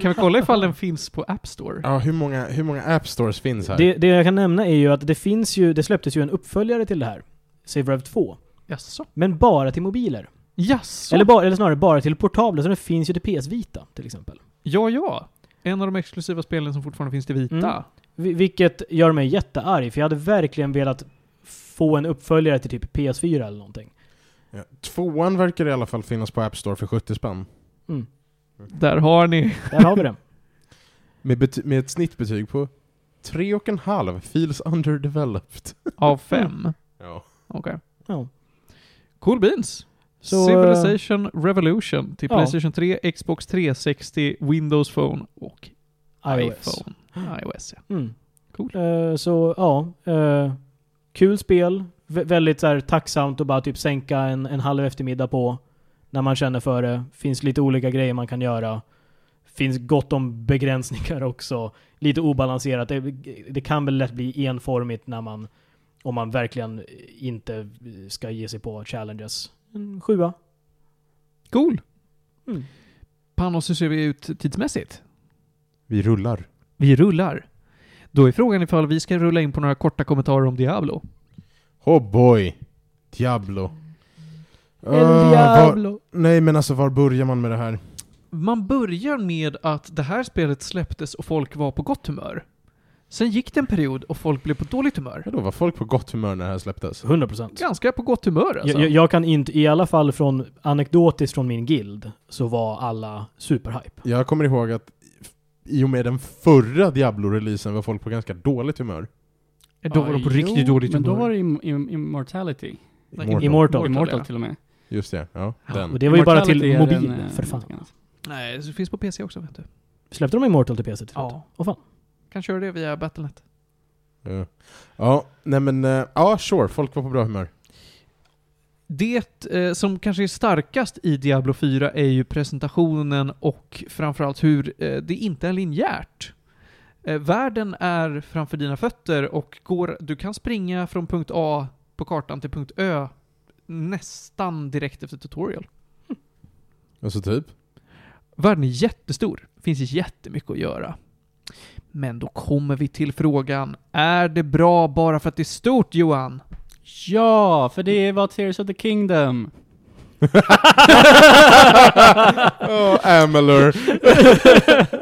kan vi kolla ifall den finns på App Store? ja hur, många, hur många App Stores finns här? Det, det jag kan nämna är ju att det finns ju, det släpptes ju en uppföljare till det här. Save Rev 2. Jaså? Men bara till mobiler. Jaså? Eller, bara, eller snarare bara till portabler, så den finns ju till PS Vita till exempel. Ja, ja. En av de exklusiva spelen som fortfarande finns till vita. Mm. Vi- Vilket gör mig jättearg, för jag hade verkligen velat få en uppföljare till typ PS4 eller någonting. Ja. Tvåan verkar i alla fall finnas på App Store för 70 spänn. Mm. Där har ni. Där har vi det. Med, med ett snittbetyg på 3,5 feels underdeveloped. Av fem. Ja. Okej. Ja. Cool beans. Så, Civilization Revolution till ja. Playstation 3, Xbox 360, Windows Phone och iOS. iPhone. iOS ja. Mm. Cool. Eh, så ja, eh, kul spel. Vä- väldigt så här, tacksamt att bara typ sänka en, en halv eftermiddag på när man känner för det. Finns lite olika grejer man kan göra. Finns gott om begränsningar också. Lite obalanserat. Det, det kan väl lätt bli enformigt när man om man verkligen inte ska ge sig på challenges. En sjua. Cool. Mm. Panos, hur ser vi ut tidsmässigt? Vi rullar. Vi rullar. Då är frågan ifall vi ska rulla in på några korta kommentarer om Diablo. Oh boy! Diablo. El Ah, Diablo. Var, nej men alltså var börjar man med det här? Man börjar med att det här spelet släpptes och folk var på gott humör. Sen gick det en period och folk blev på dåligt humör. Ja, då var folk på gott humör när det här släpptes? 100%. Ganska på gott humör alltså. Jag, jag, kan inte, i alla fall från anekdotiskt från min guild, så var alla superhype. Jag kommer ihåg att i och med den förra Diablo-releasen var folk på ganska dåligt humör. Då var de på riktigt jo, dåligt Men då humör. var det im im Immortality. Immortal. Immortal. Immortal till och med. Just det, ja. Den. Och det var ju bara till mobil, en, eh, för fan. annat. Nej, det finns på PC också vet du. Släppte de Immortal till PC till slut? Ja. Åh fan. Kan köra det via Battlenet. Ja. ja, nej men, eh, ja sure, folk var på bra humör. Det eh, som kanske är starkast i Diablo 4 är ju presentationen och framförallt hur eh, det inte är linjärt. Eh, världen är framför dina fötter och går, du kan springa från punkt A på kartan till punkt Ö nästan direkt efter tutorial. Alltså typ? Världen är jättestor. finns jättemycket att göra. Men då kommer vi till frågan, är det bra bara för att det är stort Johan? Ja, för det var Tears of the Kingdom. oh, Amalur!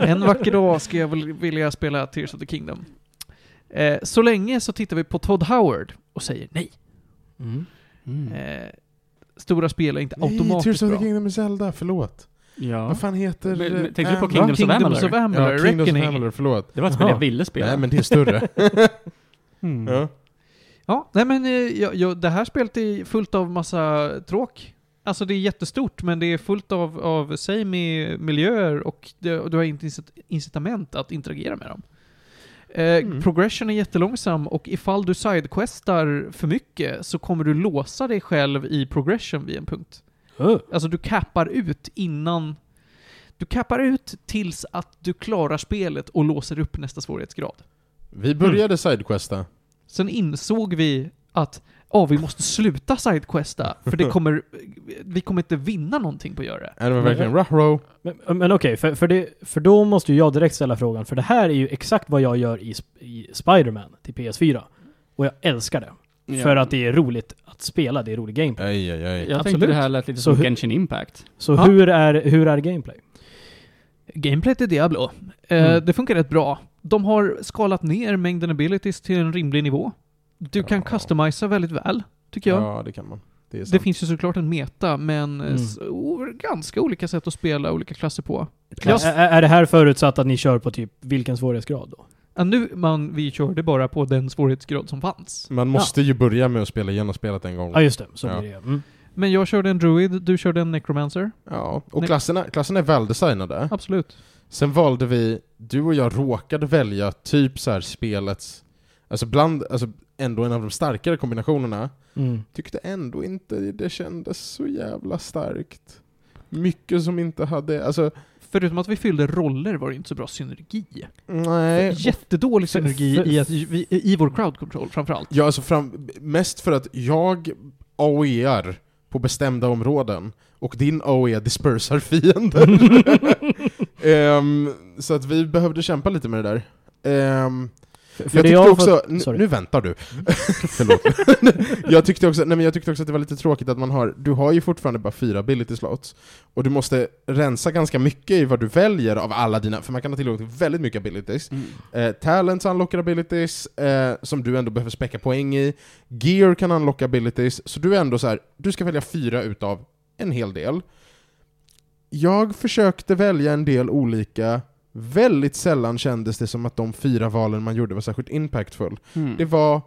En vacker dag ska jag väl vilja spela Tears of the Kingdom. Eh, så länge så tittar vi på Todd Howard och säger nej. Mm. Eh, stora spel är inte Nej, automatiskt Tears of bra. the Kingdom är Zelda, förlåt. Ja. Vad fan heter... Men- men eh, tänkte du på Kingdoms of Kingdoms of Amalur? Amalur, Ja, Kingdoms of. Amalur, förlåt. Det var ett spel jag ville spela. Nej men det är större. Mm. ja. Ja, nej men eh, ja, ja, det här spelet är fullt av massa tråk. Alltså det är jättestort, men det är fullt av, av same miljöer och det, du har inte incit- incitament att interagera med dem. Eh, Mm. Progression är jättelångsam och ifall du sidequestar för mycket så kommer du låsa dig själv i progression vid en punkt. Oh. Alltså du cappar ut innan... Du cappar ut tills att du klarar spelet och låser upp nästa svårighetsgrad. Vi började sidequesta. Sen insåg vi att ja, vi måste sluta sidequesta, för det kommer, vi kommer inte vinna någonting på att göra det. Var verkligen Ruhro? Men, men okej, för, för, det- för då måste ju jag direkt ställa frågan, för det här är ju exakt vad jag gör i, i Spider-Man till PS4. Och jag älskar det. Ja. För att det är roligt att spela, det är rolig gameplay. Aj, aj, aj. Jag Absolut. tänkte det här lät lite Så som hur- Genshin Impact. Så hur, är, hur är gameplay? Gameplayet i Diablo, eh, Mm. det funkar rätt bra. De har skalat ner mängden abilities till en rimlig nivå. Du kan Ja. customisa väldigt väl, tycker jag. Ja, det kan man. Det är Det finns ju såklart en meta, men eh, Mm. ganska olika sätt att spela olika klasser på. Är, är det här förutsatt att ni kör på typ vilken svårighetsgrad då? Ja, nu, man, vi körde bara på den svårighetsgrad som fanns. Man måste ju börja med att spela igenom spelet en gång. Ja just det, så Ja. blir det mm. Men jag körde en druid, du körde en necromancer. Ja, och Nej. klasserna, klasserna är väldesignade. Absolut. Sen valde vi, du och jag råkade välja typ så här spelets, alltså bland, alltså ändå en av de starkare kombinationerna. Mm. Tyckte ändå inte det kändes så jävla starkt. Mycket som inte hade, alltså Förutom att vi fyllde roller var det inte så bra synergi. nej. Jättedålig för- synergi för- i, att, vi, i vår crowd control framförallt. Ja, alltså fram, mest för att jag AOEar på bestämda områden och din AOE dispersar fiender. Ehm, så att vi behövde kämpa lite med det där. Ehm, För, jag för tyckte jag också, fått, nu väntar du. Förlåt. jag, tyckte också, nej men jag tyckte också att det var lite tråkigt att man har, du har ju fortfarande bara fyra ability slots, och du måste rensa ganska mycket i vad du väljer av alla dina, för man kan ha tillgång till väldigt mycket abilities. Mm. Eh, talents unlockar abilities, eh, som du ändå behöver späcka poäng i. Gear kan unlocka abilities, så du är ändå så här, du ska välja fyra utav en hel del. Jag försökte välja en del olika, väldigt sällan kändes det som att de fyra valen man gjorde var särskilt impactful. Mm. Det var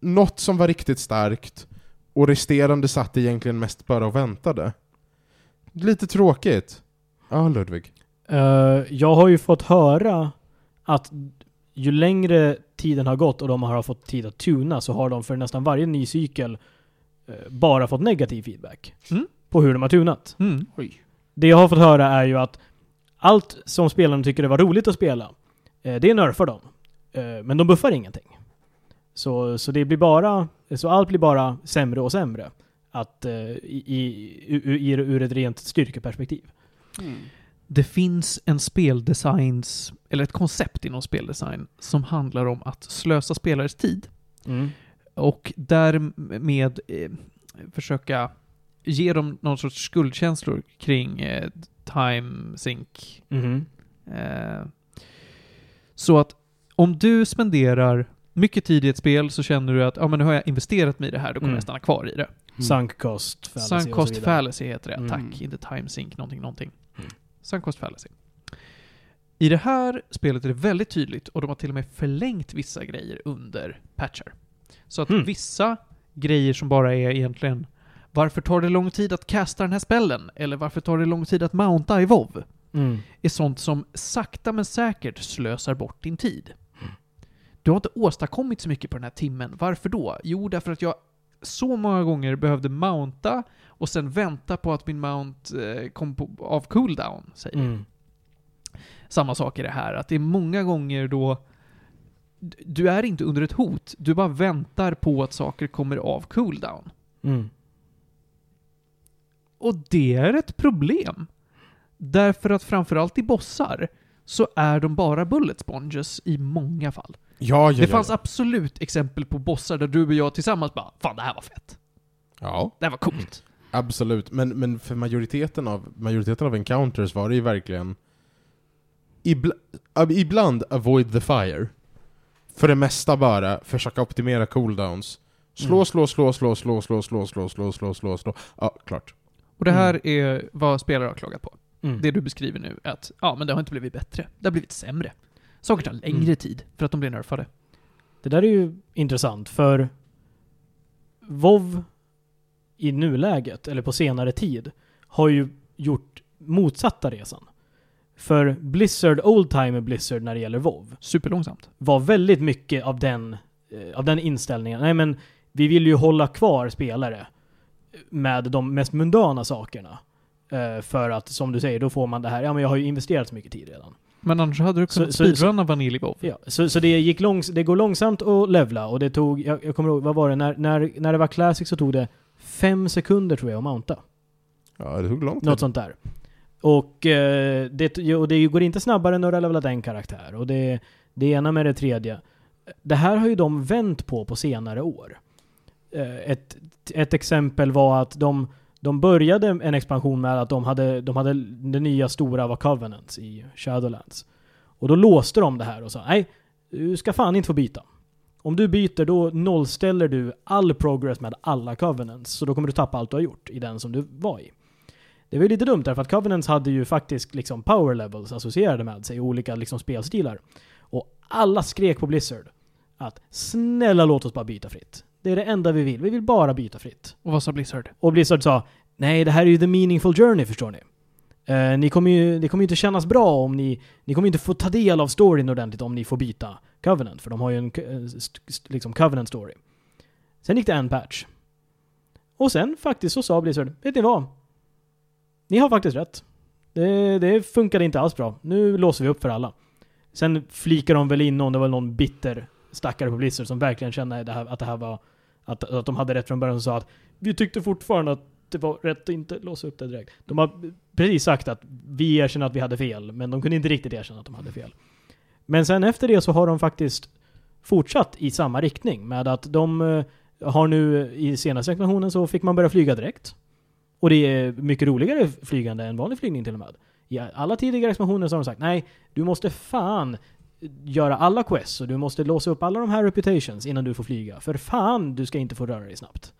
något som var riktigt starkt, och resterande satt egentligen mest bara och väntade. Lite tråkigt. Ja, Ludvig. Eh, jag har ju fått höra att ju längre tiden har gått och de har fått tid att tuna så har de för nästan varje ny cykel eh, bara fått negativ feedback Mm. på hur de har tunat. Mm. Det jag har fått höra är ju att allt som spelarna tycker det var roligt att spela, eh, det nerfar de. Eh, men de buffar ingenting. Så, så det blir bara, så allt blir bara sämre och sämre. Att, eh, i, i, ur, ur- ett rent styrkeperspektiv. Mm. Det finns en speldesigns, eller ett koncept inom speldesign som handlar om att slösa spelares tid och därmed eh, försöka ge dem någon sorts skuldkänslor kring eh, time sync. Eh, så att om du spenderar mycket tid i ett spel så känner du att ja, men nu har jag investerat mig i det här, då kommer Mm. jag stanna kvar i det. Sunk cost fallacy Sunk cost fallacy heter det, Mm. tack. Inte time sync, någonting, någonting. Mm. Sunk cost fallacy. I det här spelet är det väldigt tydligt och de har till och med förlängt vissa grejer under patcher. Så att Mm. vissa grejer som bara är egentligen varför tar det lång tid att casta den här spellen? Eller varför tar det lång tid att mounta i WoW? Mm. är sånt som sakta men säkert slösar bort din tid. Du har inte åstadkommit så mycket på den här timmen. Varför då? Jo, därför att jag så många gånger behövde mounta och sen vänta på att min mount eh, kom på, av cooldown, säger. Mm. Samma sak är det här, att det är många gånger då du är inte under ett hot, du bara väntar på att saker kommer av cooldown. Mm. Och det är ett problem. Därför att framförallt i bossar så är de bara bullet sponges i många fall. Ja, ja, det fanns ja. absolut exempel på bossar där du och jag tillsammans bara Fan, det här var fett. ja. Det här var coolt. Absolut, men, men för majoriteten av, majoriteten av encounters var det ju verkligen ibla, ab- ibland avoid the fire. För det mesta bara försöka optimera cooldowns. Slå, Mm. slå, slå, slå, slå, slå, slå, slå, slå, slå, slå, slå. Ja, klart. Och det här är vad spelare har klagat på. Mm. Det du beskriver nu, att ja, men det har inte blivit bättre. Det har blivit sämre. Saker tar längre Mm. tid för att de blir nerfade. Det där är ju intressant för WoW i nuläget, eller på senare tid, har ju gjort motsatta resan. För Blizzard, Oldtimer Blizzard när det gäller WoW, Superlångsamt. var väldigt mycket av den, eh, av den inställningen. Nej men, vi vill ju hålla kvar spelare med de mest mundana sakerna. Eh, För att, som du säger, då får man det här, ja men jag har ju investerat så mycket tid redan. Men annars hade du kunnat speedrunna Vanilj WoW. Ja, så, så det, gick långs, det går långsamt att levla och det tog, jag, jag kommer ihåg, vad var det? När, när, när det var Classic så tog det fem sekunder tror jag att mounta. Ja, det tog lång tid. Något sånt där. Och, eh, det, och det går inte snabbare när du har levlat en karaktär. Och det, det ena med det tredje. Det här har ju de vänt på på senare år. Eh, ett, ett exempel var att de, de började en expansion med att de hade, de hade det nya stora var Covenants i Shadowlands. Och då låste de det här och sa nej, du ska fan inte få byta. Om du byter då nollställer du all progress med alla Covenants. Så då kommer du tappa allt du har gjort i den som du var i. Det var ju lite dumt därför att Covenants hade ju faktiskt liksom power levels associerade med sig, olika liksom spelstilar. Och alla skrek på Blizzard att snälla låt oss bara byta fritt. Det är det enda vi vill. Vi vill bara byta fritt. Och vad sa Blizzard? Och Blizzard sa nej, det här är ju the meaningful journey förstår ni. Eh, ni kommer ju, det kommer ju inte kännas bra om ni, ni kommer inte få ta del av storyn ordentligt om ni får byta Covenant, för de har ju en eh, liksom Covenant story. Sen gick det en patch. Och sen faktiskt så sa Blizzard, vet ni vad? Ni har faktiskt rätt. Det, det funkade inte alls bra. Nu låser vi upp för alla. Sen flikar de väl in någon, det var någon bitter stackare på Blizzard som verkligen kände att det här var, att, att de hade rätt från början och sa att vi tyckte fortfarande att det var rätt att inte låsa upp det direkt. De har precis sagt att vi erkänner att vi hade fel, men de kunde inte riktigt erkänna att de hade fel. Men sen efter det så har de faktiskt fortsatt i samma riktning med att de eh, har nu i senaste expansionen så fick man börja flyga direkt. Och det är mycket roligare flygande än vanlig flygning till och med. I alla tidigare expansioner så har de sagt nej, du måste fan göra alla quests och du måste låsa upp alla de här reputations innan du får flyga. För fan, du ska inte få röra dig snabbt.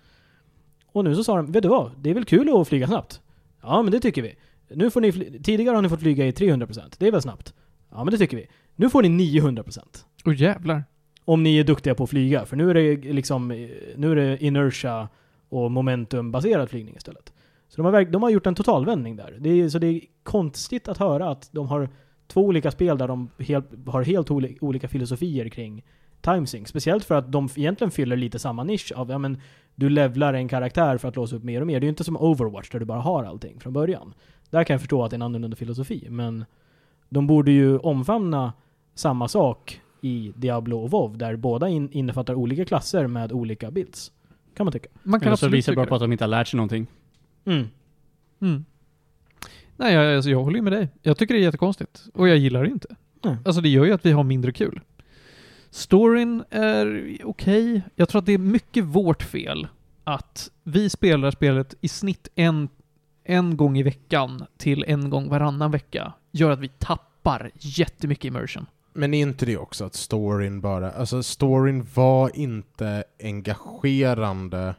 Och nu så sa de, vet du vad? Det är väl kul att flyga snabbt? Ja, men det tycker vi. Nu får ni Tidigare har ni fått flyga i 300%. Det är väl snabbt? Ja, men det tycker vi. Nu får ni 900%. Åh jävlar. Om ni är duktiga på att flyga. För nu är det liksom, nu är det inertia och momentumbaserad flygning istället. Så de har, de har gjort en totalvändning där. Det är, så det är konstigt att höra att de har två olika spel där de helt, har helt oli- olika filosofier kring timesync. Speciellt för att de egentligen fyller lite samma nisch av, ja men du levlar en karaktär för att låsa upp mer och mer. Det är ju inte som Overwatch där du bara har allting från början. Där kan jag förstå att det är en annorlunda filosofi, men de borde ju omfamna samma sak i Diablo och WoW där båda in, innefattar olika klasser med olika builds. Kan man tycka. Man kan Eller så visar det bara på att de inte har lärt sig någonting. Mm. Mm. Nej, jag, alltså, jag håller ju med dig. Jag tycker det är jättekonstigt. Och jag gillar det inte. Nej. Alltså det gör ju att vi har mindre kul. Storyn är okej. Jag tror att det är mycket vårt fel att vi spelar spelet i snitt en, en gång i veckan till en gång varannan vecka. Gör att vi tappar jättemycket immersion. Men är inte det också att storyn bara, alltså storyn var inte engagerande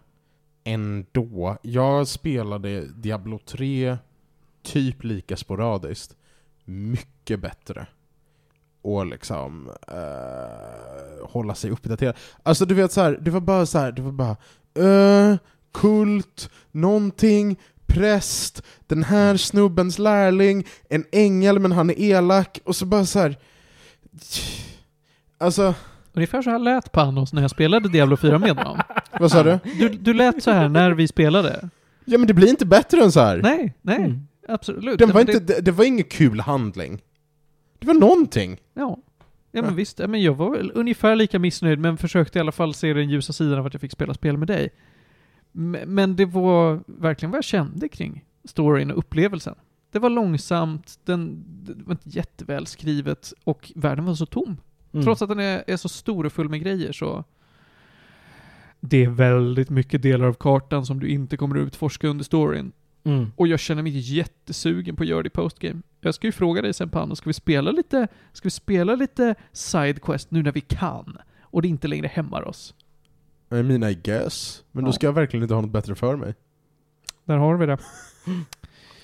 ändå. Jag spelade Diablo 3 typ lika sporadiskt. Mycket bättre. Och liksom eh, hålla sig uppdaterad. Alltså du vet så här, det var bara så här, det var bara uh, kult, någonting, präst, den här snubbens lärling, en ängel men han är elak, och så bara så här. Alltså, Ungefär så här lät Panos när jag spelade Diablo 4 med honom. vad sa du? Du, du lät så här när vi spelade. Ja men det blir inte bättre än så här. Nej, nej. Mm. Absolut. Den var inte, det, det var ingen kul handling. Det var någonting. Ja. Ja men visst, ja, men jag var väl ungefär lika missnöjd men försökte i alla fall se den ljusa sidan av att jag fick spela spel med dig. M- Men det var verkligen vad jag kände kring storyn och upplevelsen. Det var långsamt, den, det var inte jätteväl skrivet och världen var så tom. Mm. Trots att den är, är så stor och full med grejer så... Det är väldigt mycket delar av kartan som du inte kommer att utforska under storyn. Mm. Och jag känner mig jättesugen på att göra det i postgame. Jag ska ju fråga dig sen Pano, ska vi spela lite, ska vi spela lite sidequest nu när vi kan? Och det inte längre hämmar oss. I mean I guess. Men då Ja. ska jag verkligen inte ha något bättre för mig. Där har vi det.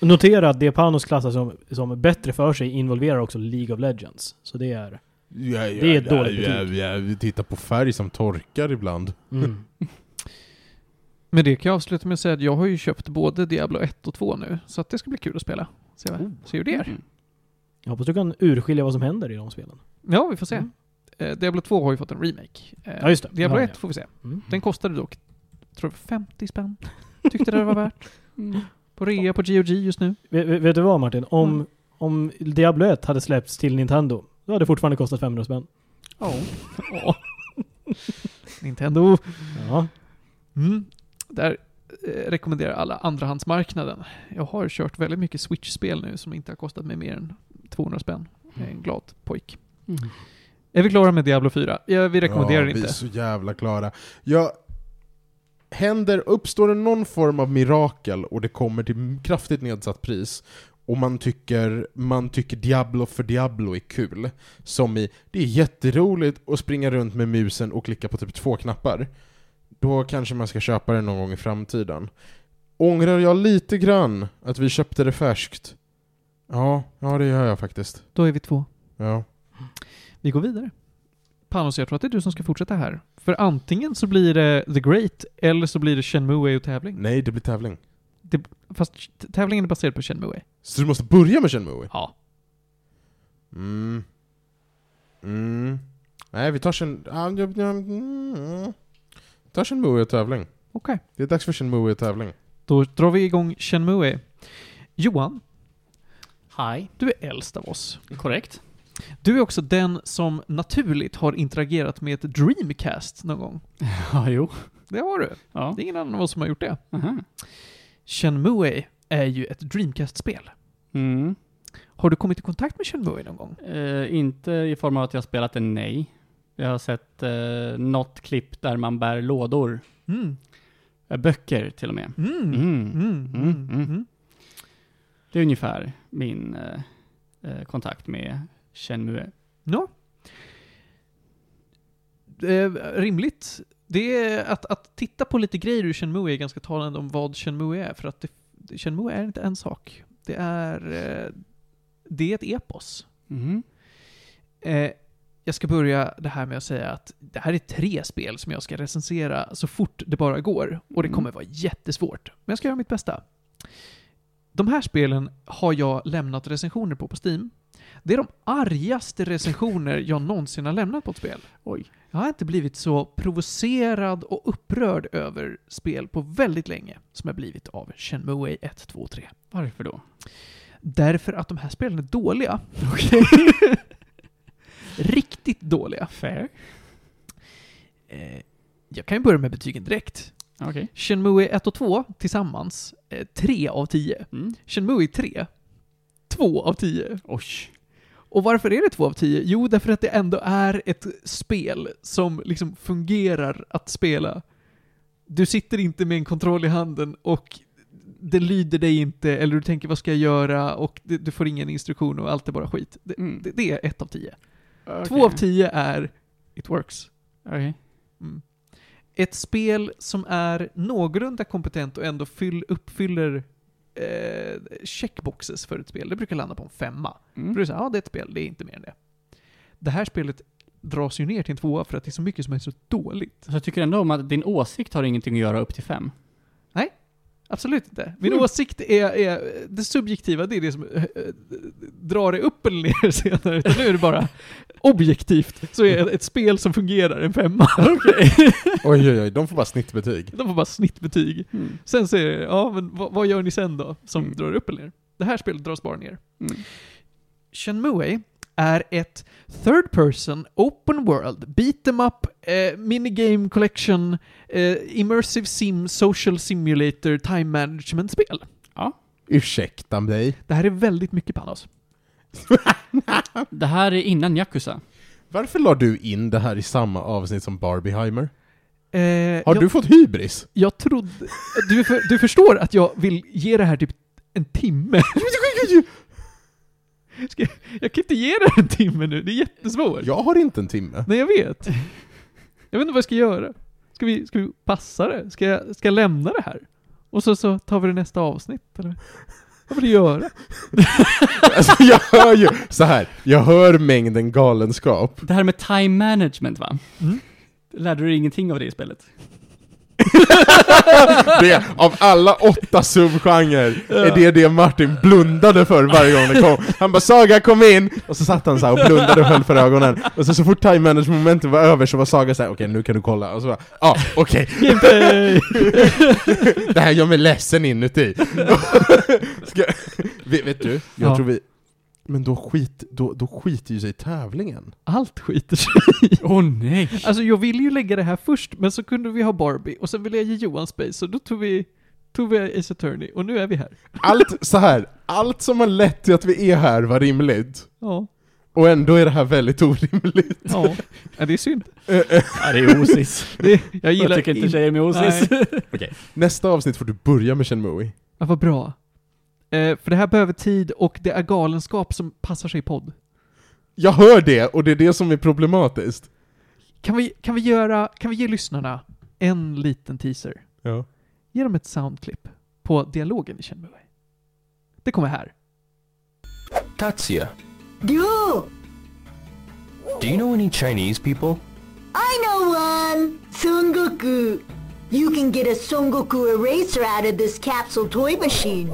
Notera att det Panos klassar som, som bättre för sig involverar också League of Legends. Så det är... Ja, ja, Det är ett ja, dåligt ja, betyg. ja, vi tittar på färg som torkar ibland. Mm. Men det kan jag avsluta med att säga att jag har ju köpt både Diablo 1 och 2 nu. Så att det ska bli kul att spela. Se, vad, se hur det är. Mm. Jag hoppas du kan urskilja vad som händer i de spelen. Ja, vi får se. Mm. Eh, Diablo 2 har ju fått en remake. Eh, Ja, just det. Diablo Ja, 1 ja. får vi se. Mm. Den kostade dock, tror jag, 50 spänn. Tyckte det var värt. På rea på GOG just nu. Vet, vet du vad Martin? Om, Mm. om Diablo 1 hade släppts till Nintendo, då hade det fortfarande kostat 500 spänn. Ja. Ja. Nintendo. Ja. Mm. Där eh, rekommenderar alla andrahandsmarknaden. Jag har kört väldigt mycket Switch-spel nu som inte har kostat mig mer än 200 spänn. Jag är en glad pojk. Mm. Är vi klara med Diablo 4? Ja, vi rekommenderar ja, inte. Vi är så jävla klara. Ja, händer, uppstår det någon form av mirakel och det kommer till kraftigt nedsatt pris och man tycker, man tycker Diablo för Diablo är kul, som i det är jätteroligt att springa runt med musen och klicka på typ två knappar, då kanske man ska köpa det någon gång i framtiden. Ångrar jag lite grann att vi köpte det färskt? Ja, ja det gör jag faktiskt. Då är vi två. Ja. Vi går vidare. Panos, jag tror att det är du som ska fortsätta här. För antingen så blir det The Great, eller så blir det Shenmue och tävling. Nej, det blir tävling. Fast t- tävlingen är baserad på Shenmue. Så du måste börja med Shenmue? Ja. Mm. Mm. Nej, vi tar Shen... ja, mm. Tar Shenmue och tävling. Okej. Det är dags för Shenmue och tävling. Då drar vi igång Shenmue. Johan, Hi. du är äldst av oss. Korrekt. Du är också den som naturligt har interagerat med ett Dreamcast någon gång. Ja, jo. Det har du. Ja. Det är ingen annan av oss som har gjort det. Aha. Shenmue är ju ett Dreamcast-spel. Mm. Har du kommit i kontakt med Shenmue någon gång? Eh, inte i form av att jag har spelat en nej. Jag har sett eh, något klipp där man bär lådor. Mm. Eh, böcker till och med. Mm. Mm. Mm. Mm. Det är ungefär min eh, eh, kontakt med Shenmue. Ja. Eh, rimligt. Det är att, att titta på lite grejer ur Shenmue är ganska talande om vad Shenmue är, för att det, Shenmue är inte en sak. Det är, eh, det är ett epos. Mm. Eh, jag ska börja det här med att säga att det här är tre spel som jag ska recensera så fort det bara går. Och det Mm. kommer vara jättesvårt. Men jag ska göra mitt bästa. De här spelen har jag lämnat recensioner på på Steam. Det är de argaste recensioner jag någonsin har lämnat på ett spel. Oj. Jag har inte blivit så provocerad och upprörd över spel på väldigt länge som jag blivit av Shenmue 1, 2 och 3. Varför då? Därför att de här spelen är dåliga. Riktigt dåliga. Fair. Eh, jag kan ju börja med betygen direkt. Okej. Shenmue 1 och 2 tillsammans, eh, 3 av 10. Mm. Shenmue 3, 2 av 10. Oj. Och varför är det 2 av 10? Jo, därför att det ändå är ett spel som liksom fungerar att spela. Du sitter inte med en kontroll i handen och det lyder dig inte, eller du tänker vad ska jag göra och du får ingen instruktion och allt är bara skit. Det, Mm. det, det är 1 av 10. Okej. 2 av 10 är It works. Okej. Mm. Ett spel som är någorlunda kompetent och ändå fyll, uppfyller eh, checkboxes för ett spel, det brukar landa på en femma. Mm. För det är ja det är ett spel, det är inte mer än det. Det här spelet dras ju ner till en tvåa för att det är så mycket som är så dåligt. Så jag tycker ändå om att din åsikt har ingenting att göra upp till fem. Absolut inte. Min Mm. åsikt är, är, det subjektiva, det är det som äh, drar det upp eller ner senare. Utan nu är det bara objektivt, så är ett spel som fungerar en femma. Okej. Oj, oj, oj, de får bara snittbetyg. De får bara snittbetyg. Mm. Sen så är det, ja men vad, vad gör ni sen då? Som Mm. drar upp eller ner? Det här spelet dras bara ner. Mm. Shenmue är ett third person, open world, beat em up, eh, minigame collection, eh, immersive sim, social simulator, time management-spel. Ursäkta mig. Det här är väldigt mycket Panos. Det här är innan Yakuza. Varför la du in det här i samma avsnitt som Barbieheimer? Eh, Har jag, du fått hybris? jag trodde... Du, för, du förstår att jag vill ge det här typ en timme. Ska, jag kan inte ge här en timme nu, det är jättesvårt. Jag har inte en timme. Nej, jag vet. Jag vet inte vad jag ska göra. Ska vi, ska vi passa det? Ska jag, ska jag lämna det här? Och så, så tar vi det nästa avsnitt, eller? Vad vill du göra? Alltså jag hör ju, så här. jag hör mängden galenskap. Det här med time management va? Mm. Lärde du dig ingenting av det i spelet? Det, av alla åtta subgenrer, är det det Martin blundade för varje gång det kom. Han bara 'Saga kom in' och så satt han så och blundade och höll för ögonen. Och så, så fort time management momentet var över så var Saga såhär 'Okej, nu kan du kolla' och så bara 'Ja, okej' Gameplay! Det här gör mig ledsen inuti. Ska, vet, vet du, jag Ja. tror vi... Men då, skit, då, då skiter ju sig tävlingen. Allt skiter sig Åh oh, nej! Alltså jag ville ju lägga det här först, men så kunde vi ha Barbie, och sen ville jag ge Johan Space, så då tog vi, tog vi Ace Attorney, och nu är vi här. Allt så här, allt som har lett till att vi är här var rimligt. Ja. Och ändå är det här väldigt orimligt. Ja. ja det är synd. Eh, eh. Ja, det är osis. Det, jag Jag gillar tycker inte in- tjejer med osis. Nästa avsnitt får du börja med Shenmue. Ja, vad bra. Eh, för det här behöver tid, och det är galenskap som passar sig i podd. Jag hör det, och det är det som är problematiskt. Kan vi, kan vi göra, kan vi ge lyssnarna en liten teaser? Ja. Ge dem ett soundklipp på dialogen i Shenmue. Det kommer här. Tatsuya, 竜 Do you know any Chinese people? I know one! Son Goku. You can get a Son Goku eraser out of this capsule toy machine.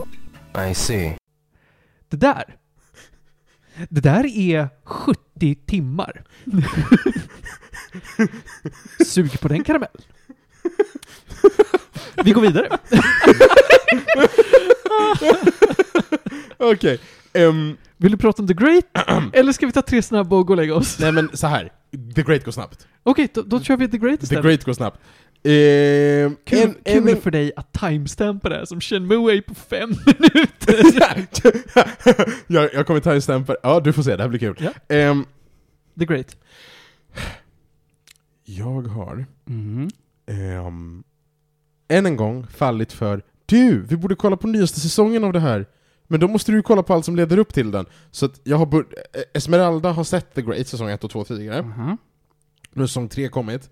I see. Det där. Det där är 70 timmar. Sug på den karamell. Vi går vidare. Okej. ehm, Vill du prata om The Great? Eller ska vi ta tre snabba och gå och lägga oss? nej men så här. The Great går snabbt. Okej, då, då kör vi The Great The istället. Great går snabbt. Ehm, Kul, en- kul en- för dig att timestampa det här som Shenmue är på fem minuter. jag, jag kommer stämpel. Ja, du får se, det här blir kul. Ja. Ehm, The Great. jag har Mhm. ehm, än en gång fallit för Du, vi borde kolla på nyaste säsongen av det här. Men då måste du kolla på allt som leder upp till den. Så att jag har eh, Esmeralda har sett The Great säsong 1 och 2 tidigare. Aha. Nu har säsong 3 kommit.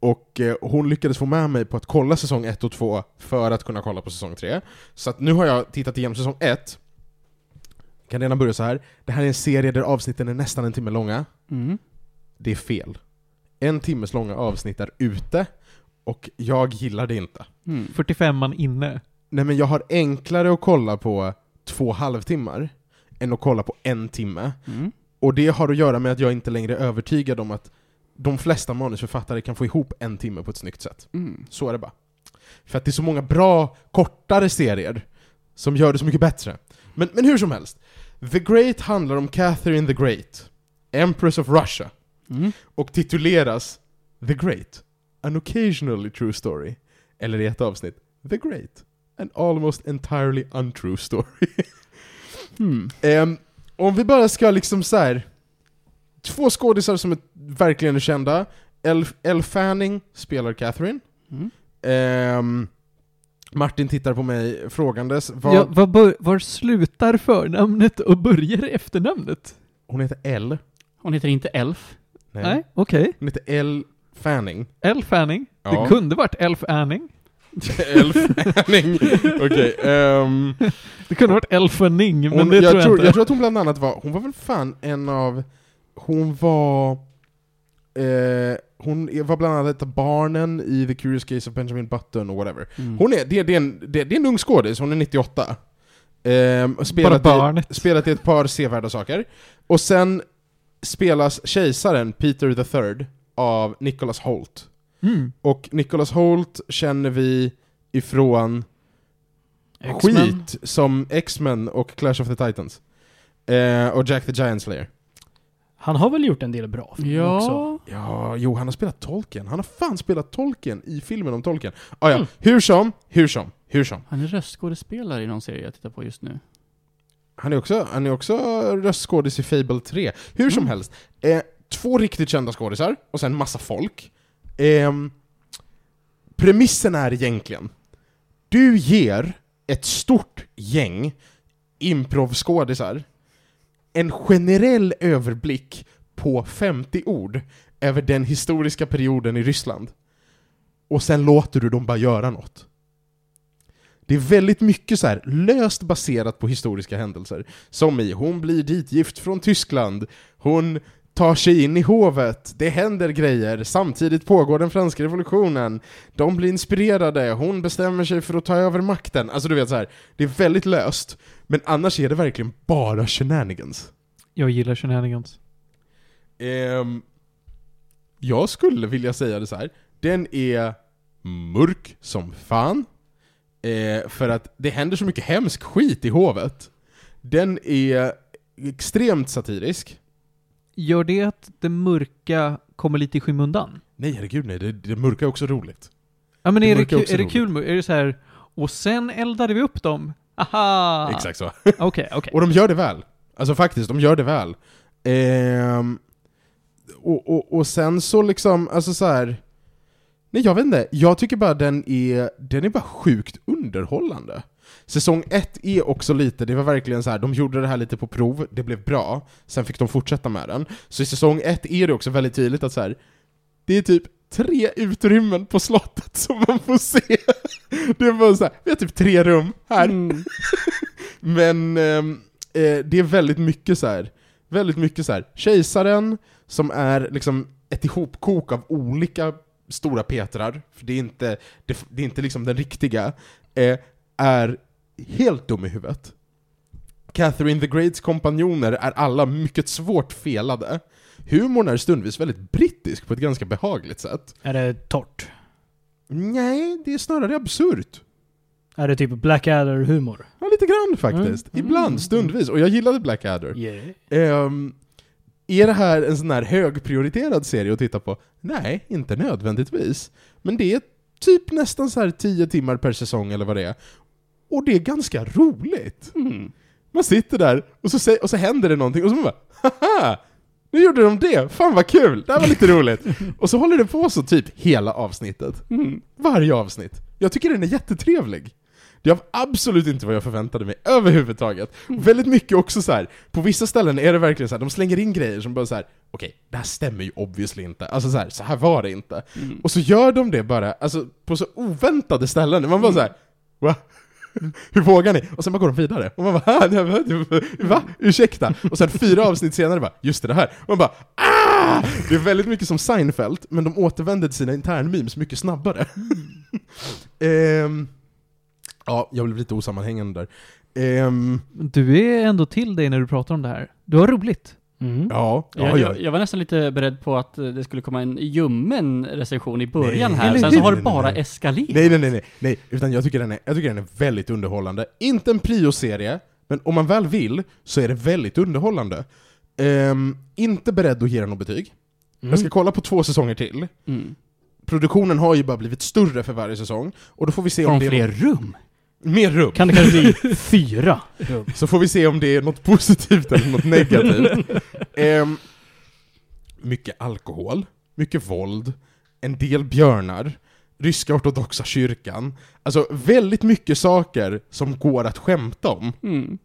Och eh, hon lyckades få med mig på att kolla säsong 1 och 2 för att kunna kolla på säsong 3. Så att nu har jag tittat igenom säsong 1. Kan redan börja så här. Det här är en serie där avsnitten är nästan en timme långa. Mm. Det är fel. En timmes långa avsnitt är ute, och jag gillar det inte. Mm. 45 man inne. Nej men jag har enklare att kolla på två halvtimmar än att kolla på en timme. Mm. Och det har att göra med att jag inte längre är övertygad om att de flesta manusförfattare kan få ihop en timme på ett snyggt sätt. Mm. Så är det bara. För att det är så många bra, kortare serier som gör det så mycket bättre. Men, men hur som helst. The Great handlar om Catherine the Great, Empress of Russia, Mm. och tituleras The Great, An Occasionally True Story. Eller i ett avsnitt, The Great, An Almost Entirely Untrue Story. Mm. Ehm, om vi bara ska liksom så här. Två skådisar som är verkligen är kända. Elle, Elle Fanning spelar Catherine. Mm. Ehm, Martin tittar på mig frågandes. Vad, Ja, var, bör, var slutar förnamnet och börjar efternamnet? Hon heter Elle. Hon heter inte Elf. Nej, okej. Hon heter Elle Fanning. Elf Fanning. Ja. Det kunde varit Elf Anning. Elle Fanning. Okej. ehm, Det kunde varit Elf Anning, men hon, det jag, tror jag tror, inte. jag tror att hon bland annat var, hon var väl fan en av, hon var, eh, hon var bland annat ett av barnen i The Curious Case of Benjamin Button och whatever. Mm. Hon är, det, det, är en, det, det är en ung skådis, hon är 98. Ehm, och spelat, i, spelat i ett par sevärda saker. Och sen spelas kejsaren Peter the Third av Nicholas Holt. Mm. Och Nicholas Holt känner vi ifrån skit som X-Men och Clash of the Titans. Eh, och Jack the Giant Slayer. Han har väl gjort en del bra filmer också? Ja. Ja, jo, han har spelat Tolkien. Han har fan spelat Tolkien i filmen om Tolkien. Ah, ja, Mm. hur som, hur som, hur som. Han är röstskådespelare i någon serie jag tittar på just nu. Han är också, han är också röstskådis i Fable 3. Hur som Mm. helst, eh, två riktigt kända skådisar, och sen massa folk. Ehm, premissen är egentligen, du ger ett stort gäng improvskådisar en generell överblick på 50 ord över den historiska perioden i Ryssland. Och sen låter du dem bara göra något. Det är väldigt mycket så här löst baserat på historiska händelser. Som i, hon blir ditgift från Tyskland, hon tar sig in i hovet, det händer grejer, samtidigt pågår den franska revolutionen, de blir inspirerade, hon bestämmer sig för att ta över makten. Alltså du vet så här, det är väldigt löst, men annars är det verkligen bara shenanigans. Jag gillar shenanigans. Ehm, jag skulle vilja säga det så här. den är mörk som fan, eh, för att det händer så mycket hemsk skit i hovet. Den är extremt satirisk. Gör det att det mörka kommer lite i skymundan? Nej herregud nej, det, det mörka är också roligt. Ja men Det är det, mörka är det kul? Är det så här och sen eldade vi upp dem? Aha! Exakt så. Okej, okej. Och de gör det väl. Alltså faktiskt, de gör det väl. Ehm, och, och, och sen så liksom, alltså så här. Nej jag vet inte, jag tycker bara den är, den är bara sjukt underhållande. Säsong ett är också lite, det var verkligen så här, de gjorde det här lite på prov, det blev bra, sen fick de fortsätta med den. Så i säsong ett är det också väldigt tydligt att så här, det är typ tre utrymmen på slottet som man får se. Det är bara så här, vi har typ tre rum här. Mm. Men ehm, eh, det är väldigt mycket så här. väldigt mycket så här. kejsaren som är liksom ett ihopkok av olika stora Petrar, för det är inte, det, det är inte liksom den riktiga, eh, är helt dum i huvudet. Catherine the Greats kompanjoner är alla mycket svårt felade. Humorn är stundvis väldigt brittisk på ett ganska behagligt sätt. Är det torrt? Nej, det är snarare absurt. Är det typ Blackadder-humor? Ja, lite grann faktiskt. Mm. Ibland, stundvis. Och jag gillade Blackadder. Yeah. Ehm, är det här en sån här högprioriterad serie att titta på? Nej, inte nödvändigtvis. Men det är typ nästan så här 10 timmar per säsong eller vad det är. Och det är ganska roligt. Mm. Man sitter där och så, och så händer det någonting och så man bara Haha! Nu gjorde de det! Fan vad kul! Det här var lite roligt! Och så håller det på så typ hela avsnittet. Mm. Varje avsnitt. Jag tycker den är jättetrevlig. Det var absolut inte vad jag förväntade mig överhuvudtaget. Väldigt mycket också så här. på vissa ställen är det verkligen så här, de slänger in grejer som bara så här. okej, det här stämmer ju obviously inte. Alltså så här, så här var det inte. Mm. Och så gör de det bara, alltså på så oväntade ställen. Man bara så här, va? Hur vågar ni? Och sen bara går de vidare. Och man bara, "Ah, nej, va? va? Ursäkta? Och sen fyra avsnitt senare bara, just det, det här. Och man bara, ah! Det är väldigt mycket som Seinfeld, men de återvänder till sina internmemes mycket snabbare. um, ja, jag blev lite osammanhängande där. Um, Du är ändå till dig när du pratar om det här. Du har roligt. Mm. ja, ja, Jag, ja. jag, jag var nästan lite beredd på att eh, det skulle komma en ljummen recension i början Nej, här, nej, sen nej, så har det bara eskalerat. Nej, nej, nej, nej, utan jag tycker, den är, jag tycker den är väldigt underhållande. Inte en prio-serie, men om man väl vill så är det väldigt underhållande. Ehm, inte beredd att ge den något betyg. Mm. Jag ska kolla på två säsonger till. Mm. Produktionen har ju bara blivit större för varje säsong, och då får vi se om Från det är fler rum. Mer rum. Kan det kanske bli fyra rum? Så får vi se om det är något positivt eller något negativt. Ehm, mycket alkohol, mycket våld, en del björnar, ryska ortodoxa kyrkan. Alltså väldigt mycket saker som går att skämta om. Mm.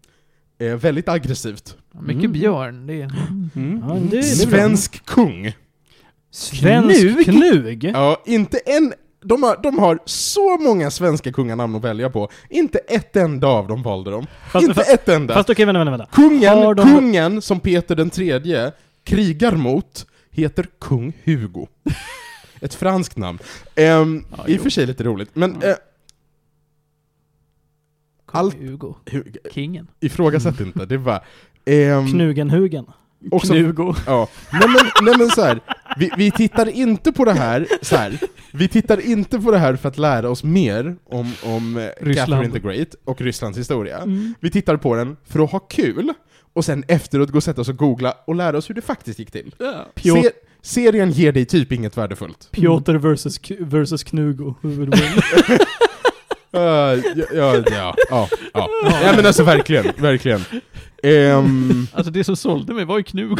Eh, väldigt aggressivt. Mycket Mm. björn. Det är... Mm. Ja, det, är bra. Svensk kung. Svensk knug? Ja, inte en... De har, de har så många svenska kunganamn att välja på. Inte ett enda av dem valde de. Fast, inte fast, ett enda. fast okej, vänta, vänta, vänta. Kungen, de- kungen som Peter den tredje krigar mot heter kung Hugo. Ett franskt namn. Ehm, Ja, I och för sig lite roligt, men Ja. eh, Allt- Hugo. hu- Kingen. ifrågasätt inte, det var... ehm, Knugenhugen. också, Knugo. ja. nej, men, nej men så här, vi, vi tittar inte på det här, så här. Vi tittar inte på det här för att lära oss mer om, om eh, Ryssland. Catherine the Great och Rysslands historia. Vi tittar på den för att ha kul, och sen efteråt gå och sätta oss och googla och lära oss hur det faktiskt gick till. Ja. Piotr, Se, serien ger dig typ inget värdefullt. Piotr versus, K- versus Knugo. Uh, ja, ja, ja, ja, ja. Nej men alltså verkligen, verkligen. Ehm, Alltså det som sålde mig var ju Knug.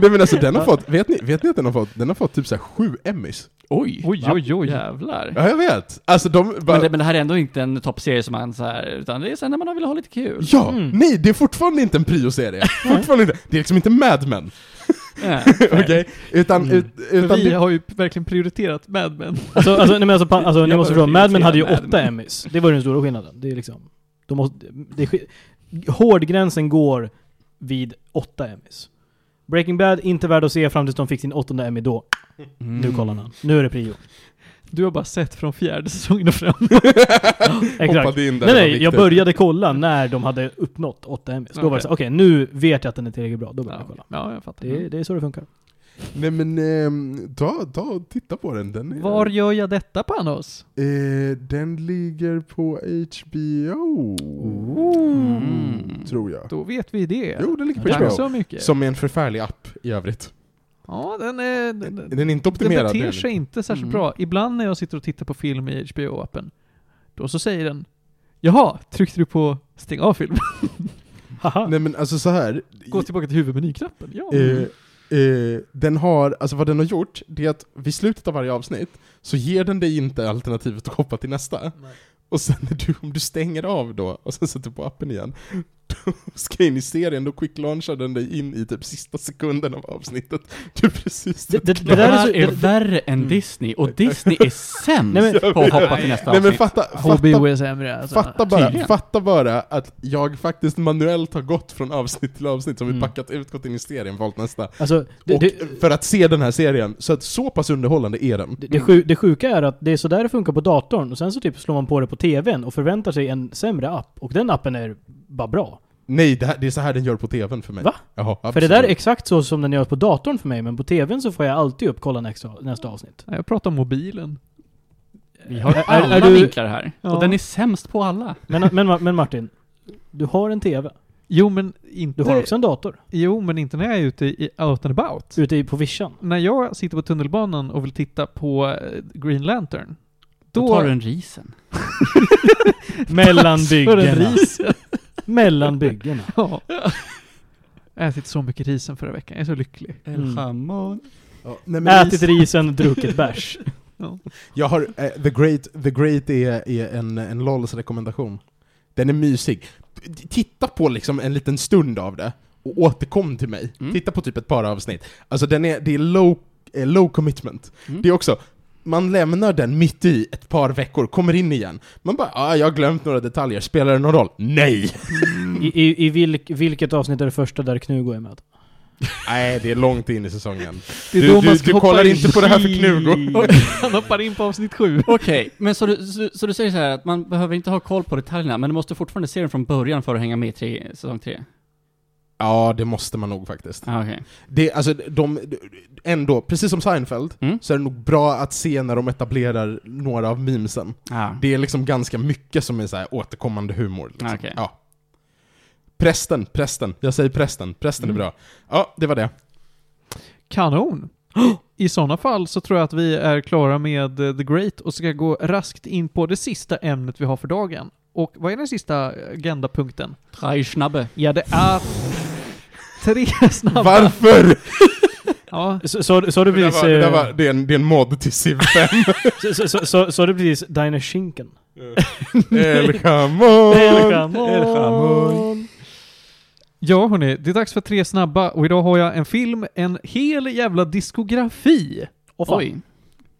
Nej men alltså den har fått, vet ni, vet ni att den har fått, den har fått typ såhär sju Emmys? Oj. Oj, oj, oj. Jävlar. Ja jag vet! Alltså de bara, Men det, men det här är ändå inte en toppserie som man så här, utan det är sen när man vill ha lite kul. Ja! Mm. Nej, det är fortfarande inte en prio-serie. fortfarande inte. Det är liksom inte Mad Men. Ja, Okej? Utan, Mm. ut, utan vi det, har ju verkligen prioriterat Mad Men. Alltså, alltså, nej, men alltså, alltså ni måste förstå, Mad Men hade ju Mad åtta. Emmys. Det var ju den stora skillnaden. Det är liksom... De måste, det hårdgränsen går vid åtta Emmys. Breaking Bad, inte värd att se fram tills de fick sin åttonde Emmy då. Mm. Nu kollar man. Nu är det prio. Du har bara sett från fjärde säsongen och fram. Exakt. hoppade in där Nej det var nej, jag började kolla när de hade uppnått åtta Emmys. Då var det så okej nu vet jag att den är tillräckligt bra. Då börjar Ja, jag kolla. ja, jag fattar. Det, det är så det funkar. Nej men, ehm, ta, ta och titta på den. Den, är, Var gör jag detta Panos? eh, den ligger på HBO. Mm. Tror jag. Då vet vi det. Jo, den ligger på Tack HBO. så mycket. Som är en förfärlig app i övrigt. Ja, den är... Den, den, Den är inte den optimerad. beter det är sig den. inte särskilt Mm. bra. Ibland när jag sitter och tittar på film i HBO-appen, då så säger den Jaha, tryckte du på stäng av film? Haha. Nej men alltså så här. Gå tillbaka till huvudmenyknappen. Ja. Eh, eh, den har, alltså vad den har gjort, det är att vid slutet av varje avsnitt så ger den dig inte alternativet att hoppa till nästa. Och sen du, om du stänger av då, och sen sätter på appen igen, ska in i serien, då quick-launchar den dig in i typ sista sekunden av avsnittet. Du är precis Det, det, Det, där är så... är Det, värre än Mm. Disney, och Disney är sämst Nej, men- på att hoppa till nästa Nej men avsnitt. fatta, HBO fatta, är sämre alltså. fatta, bara, tydligen. fatta bara att jag faktiskt manuellt har gått från avsnitt till avsnitt, som vi Mm. backat ut, gått in i serien, valt nästa. alltså, det, och det, för att se den här serien, så att så pass underhållande är den. det, det, sju, det sjuka är att det är så där det funkar på datorn, och sen så typ slår man på det på TVn och förväntar sig en sämre app, och den appen är bara bra. Nej, det, här, det är så här den gör på tvn för mig. Va? Jaha, För det där är exakt så som den gör på datorn för mig, men på TVn så får jag alltid upp kolla nästa, nästa avsnitt. Nej, Jag pratar om mobilen. Vi har Är- är- alla är du- vinklar här, Ja. och den är sämst på alla. Men, men, men Martin, du har en TV. Jo men inte... Du har också en dator. Jo men inte när jag är ute i out and about. Ute i- på vischan. När jag sitter på tunnelbanan och vill titta på eh, Green Lantern. Då Då... tar du en risen. Mellan För en byggena. Mellan byggena. Ja. Ätit så mycket risen förra veckan, jag är så lycklig. Mm. Jamon. Ja, nej, men Ätit risen, druckit bärs. Jag har, eh, The Great, The Great är, är en, en LOLs rekommendation. Den är mysig. T- Titta på liksom en liten stund av det, och återkom till mig. Mm. Titta på typ ett par avsnitt. Alltså den är, det är low, eh, low commitment. Mm. Det är också, man lämnar den mitt i ett par veckor, kommer in igen. Man bara ah, jag har glömt några detaljer, spelar det någon roll? Nej! I, i, i vilk, vilket avsnitt är det första där Knugo är med? Nej, det är långt in i säsongen. Du, du, du kollar in. inte på det här för Knugo. Han hoppar in på avsnitt sju. Okej, men så du, så, så du säger så här att man behöver inte ha koll på detaljerna, men du måste fortfarande se den från början för att hänga med i tre, säsong tre? Ja, det måste man nog faktiskt. Ah, okej. Det, alltså, de, ändå, precis som Seinfeld, Mm. så är det nog bra att se när de etablerar några av memesen. Ah. Det är liksom ganska mycket som är så här återkommande humor. Liksom. Ah, okej. Ja. Prästen, prästen. Jag säger prästen. Prästen Mm. är bra. Ja, det var det. Kanon! I sådana fall så tror jag att vi är klara med eh, The Great och ska gå raskt in på det sista ämnet vi har för dagen. Och vad är den sista agendapunkten? Drei Schnabbe. Ja, det är tre snabba. Varför? Ja, Så, så, så du Det, där precis... var, det, där eh, var, det, är en, det är en mod till Civ 5. Så, så, så, så, så du precis Diner Schinken? El Jamon! El Jamon. ja hörni, det är dags för tre snabba och idag har jag en film, en hel jävla diskografi. Och fan. Oj.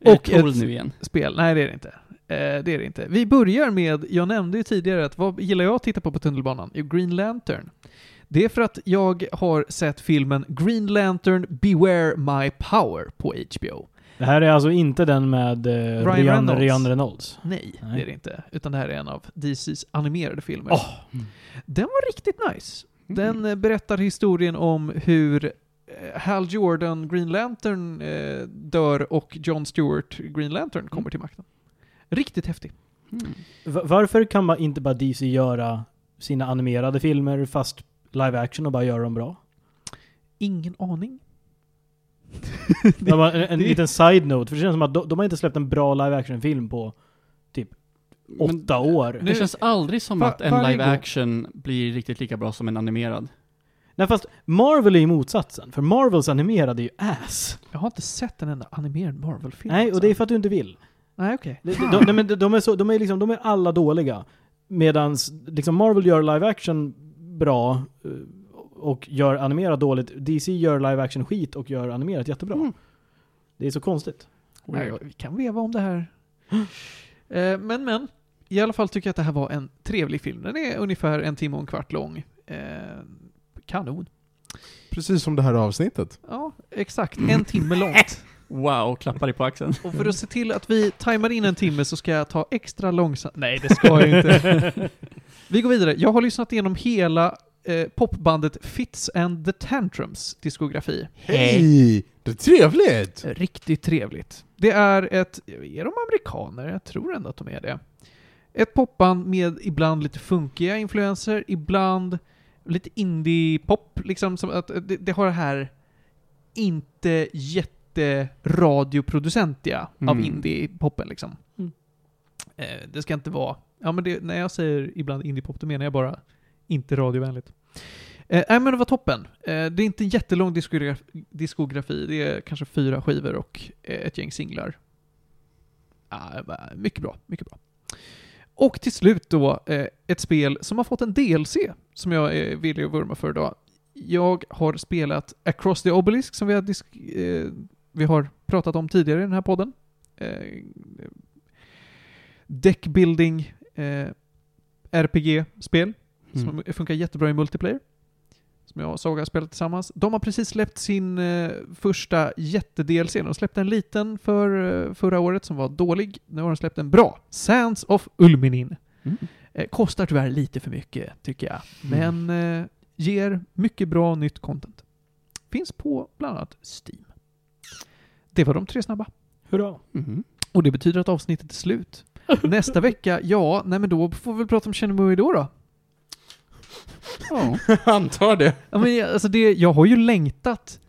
Är Och ett- nu igen? spel. Nej, det är det inte. Eh, det är det inte. Vi börjar med, jag nämnde ju tidigare att vad gillar jag att titta på på tunnelbanan? Jo, Green Lantern. Det är för att jag har sett filmen Green Lantern Beware My Power på HBO. Det här är alltså inte den med eh, Ryan Ryan, Reynolds. Ryan Reynolds? Nej, Nej. det är det inte. Utan det här är en av DCs animerade filmer. Åh. Den var riktigt nice. Den eh, berättar historien om hur eh, Hal Jordan, Green Lantern, eh, dör och John Stewart, Green Lantern, kommer till makten. Riktigt häftig. Mm. Va- Varför kan man inte bara DC göra sina animerade filmer fast live action och bara göra dem bra? Ingen aning. Det var en, en det- liten side-note, för det känns som att de, de har inte släppt en bra live action-film på typ Men åtta år. Det känns aldrig som att en live action blir riktigt lika bra som en animerad. Nej fast Marvel är ju motsatsen, för Marvels animerade är ju ass. Jag har inte sett en enda animerad Marvel-film. Nej, och alltså. det är för att du inte vill. Nej, okej. De, de, de, nej, men de, är så, de, är liksom, de är alla dåliga. Medans liksom Marvel gör live action bra eh, och gör animerat dåligt. DC gör live action skit och gör animerat jättebra. Mm. Det är så konstigt. Nej, vi kan veva om det här. Eh, men, men. I alla fall tycker jag att det här var en trevlig film. Den är ungefär en timme och en kvart lång. Eh, kanon. Precis som det här avsnittet. Ja, exakt. En timme långt. Wow, klappar dig på axeln. Och för att se till att vi tajmar in en timme så ska jag ta extra långsamt. Nej, det ska jag inte. vi går vidare. Jag har lyssnat igenom hela eh, popbandet Fits and the Tantrums diskografi. Hej! Det är trevligt! Riktigt trevligt. Det är ett, är de amerikaner? Jag tror ändå att de är det. Ett popband med ibland lite funkiga influenser, ibland lite indie-pop, liksom som att det, det har det här inte jätte-radioproducentiga av Mm. indie-poppen liksom. Mm. Eh, det ska inte vara, ja men det, när jag säger ibland indie-pop, då menar jag bara inte radiovänligt. Eh, nej men det var toppen. Eh, det är inte en jättelång diskograf diskografi, det är kanske fyra skivor och eh, ett gäng singlar. Ah, mycket bra, mycket bra. Och till slut då, eh, ett spel som har fått en DLC som jag är villig att vurma för idag. Jag har spelat Across the Obelisk som vi har, disk- eh, vi har pratat om tidigare i den här podden. Eh, deckbuilding eh, RPG-spel som funkar jättebra i multiplayer. Som jag och Saga spelat tillsammans. De har precis släppt sin eh, första jätte-DLC. De släppte en liten för eh, förra året som var dålig. Nu har de släppt en bra. Sands of Ulminin. Mm. Eh, kostar tyvärr lite för mycket, tycker jag. Men eh, ger mycket bra nytt content. Finns på bland annat Steam. Det var de tre snabba. Hurra. Mhm. Och det betyder att avsnittet är slut. Nästa vecka, ja, nej men då får vi väl prata om Shenmue då då. Ja. Antar det. Ja, men jag- alltså det, jag har ju längtat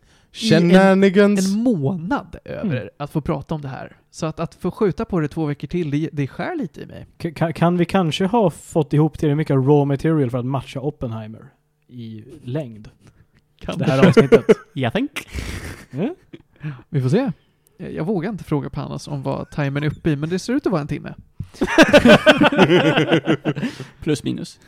i en, en månad över Mm. att få prata om det här. Så att, att få skjuta på det två veckor till, det, det skär lite i mig. K- Kan, kan vi kanske ha fått ihop tillräckligt mycket raw material för att matcha Oppenheimer i längd? Kan Det här avsnittet. Jag think. Mm? Vi får se. Jag jag vågar inte fråga Panos om vad timern är uppe i, men det ser ut att vara en timme. Plus minus.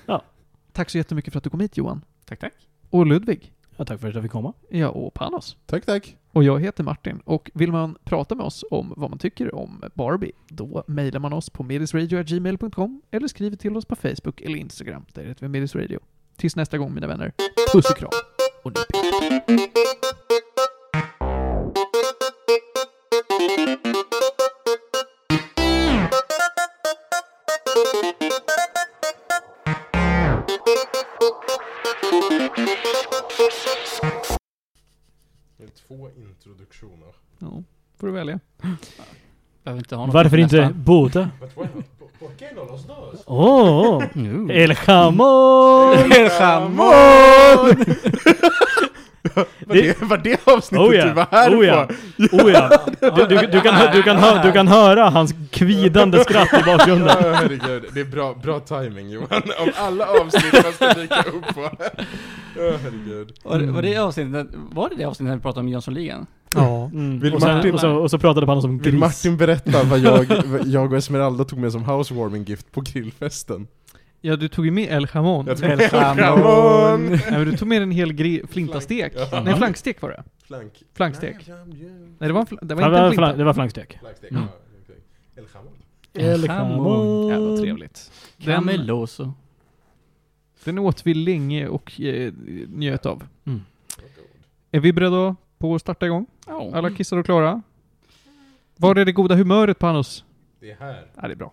Tack så jättemycket för att du kom hit Johan. Tack, tack. Och Ludvig. Ja, tack för att jag fick komma. Ja, och Panos. Tack, tack. Och jag heter Martin. Och vill man prata med oss om vad man tycker om Barbie, då mejlar man oss på medisradio.gmail.com eller skriver till oss på Facebook eller Instagram. Där heter vi Medisradio. Tills nästa gång mina vänner. Puss och kram. Och nyp. Två introduktioner. Ja, får du välja. Behöver inte ha något Varför inte nästa. båda? But why not? ¿Por qué no los dos? Åh! Nu. El jamón! El jamón! Var det, var det avsnittet Oh ja, du var här oh ja. på? Oh ja. Du, du, du, kan, du, kan hö, du kan höra hans kvidande skratt i bakgrunden. Ja, herregud. Det är bra, bra timing Johan. Om alla avsnitt man ska dyka upp på. Ja, herregud. Var, det- var det avsnittet, var det det avsnittet när vi pratade om Jönssonligan? Ja. Mm. Vill och, sen, Martin- och, så, och så pratade han som Vill gris. Martin berätta vad jag, vad jag och Esmeralda tog med som housewarming gift på grillfesten? Ja, du tog ju med El Jamon. Jag tog El med jamón. Nej, men du tog med en hel gri- flintastek. Flank. Nej, flankstek var det. Flank. Flankstek. Nej, Nej, det var, en fl- det var inte en flinta. flank, det var flankstek. Flankstek, Mm. ja. El jamón. El jamón. Jävla trevligt. Cameloso. den åt vi länge och eh, njöt av. Mm. Är vi beredda på att starta igång? Alla kissar och klara? Var är det goda humöret Panos? Det är här. Ja, det är bra.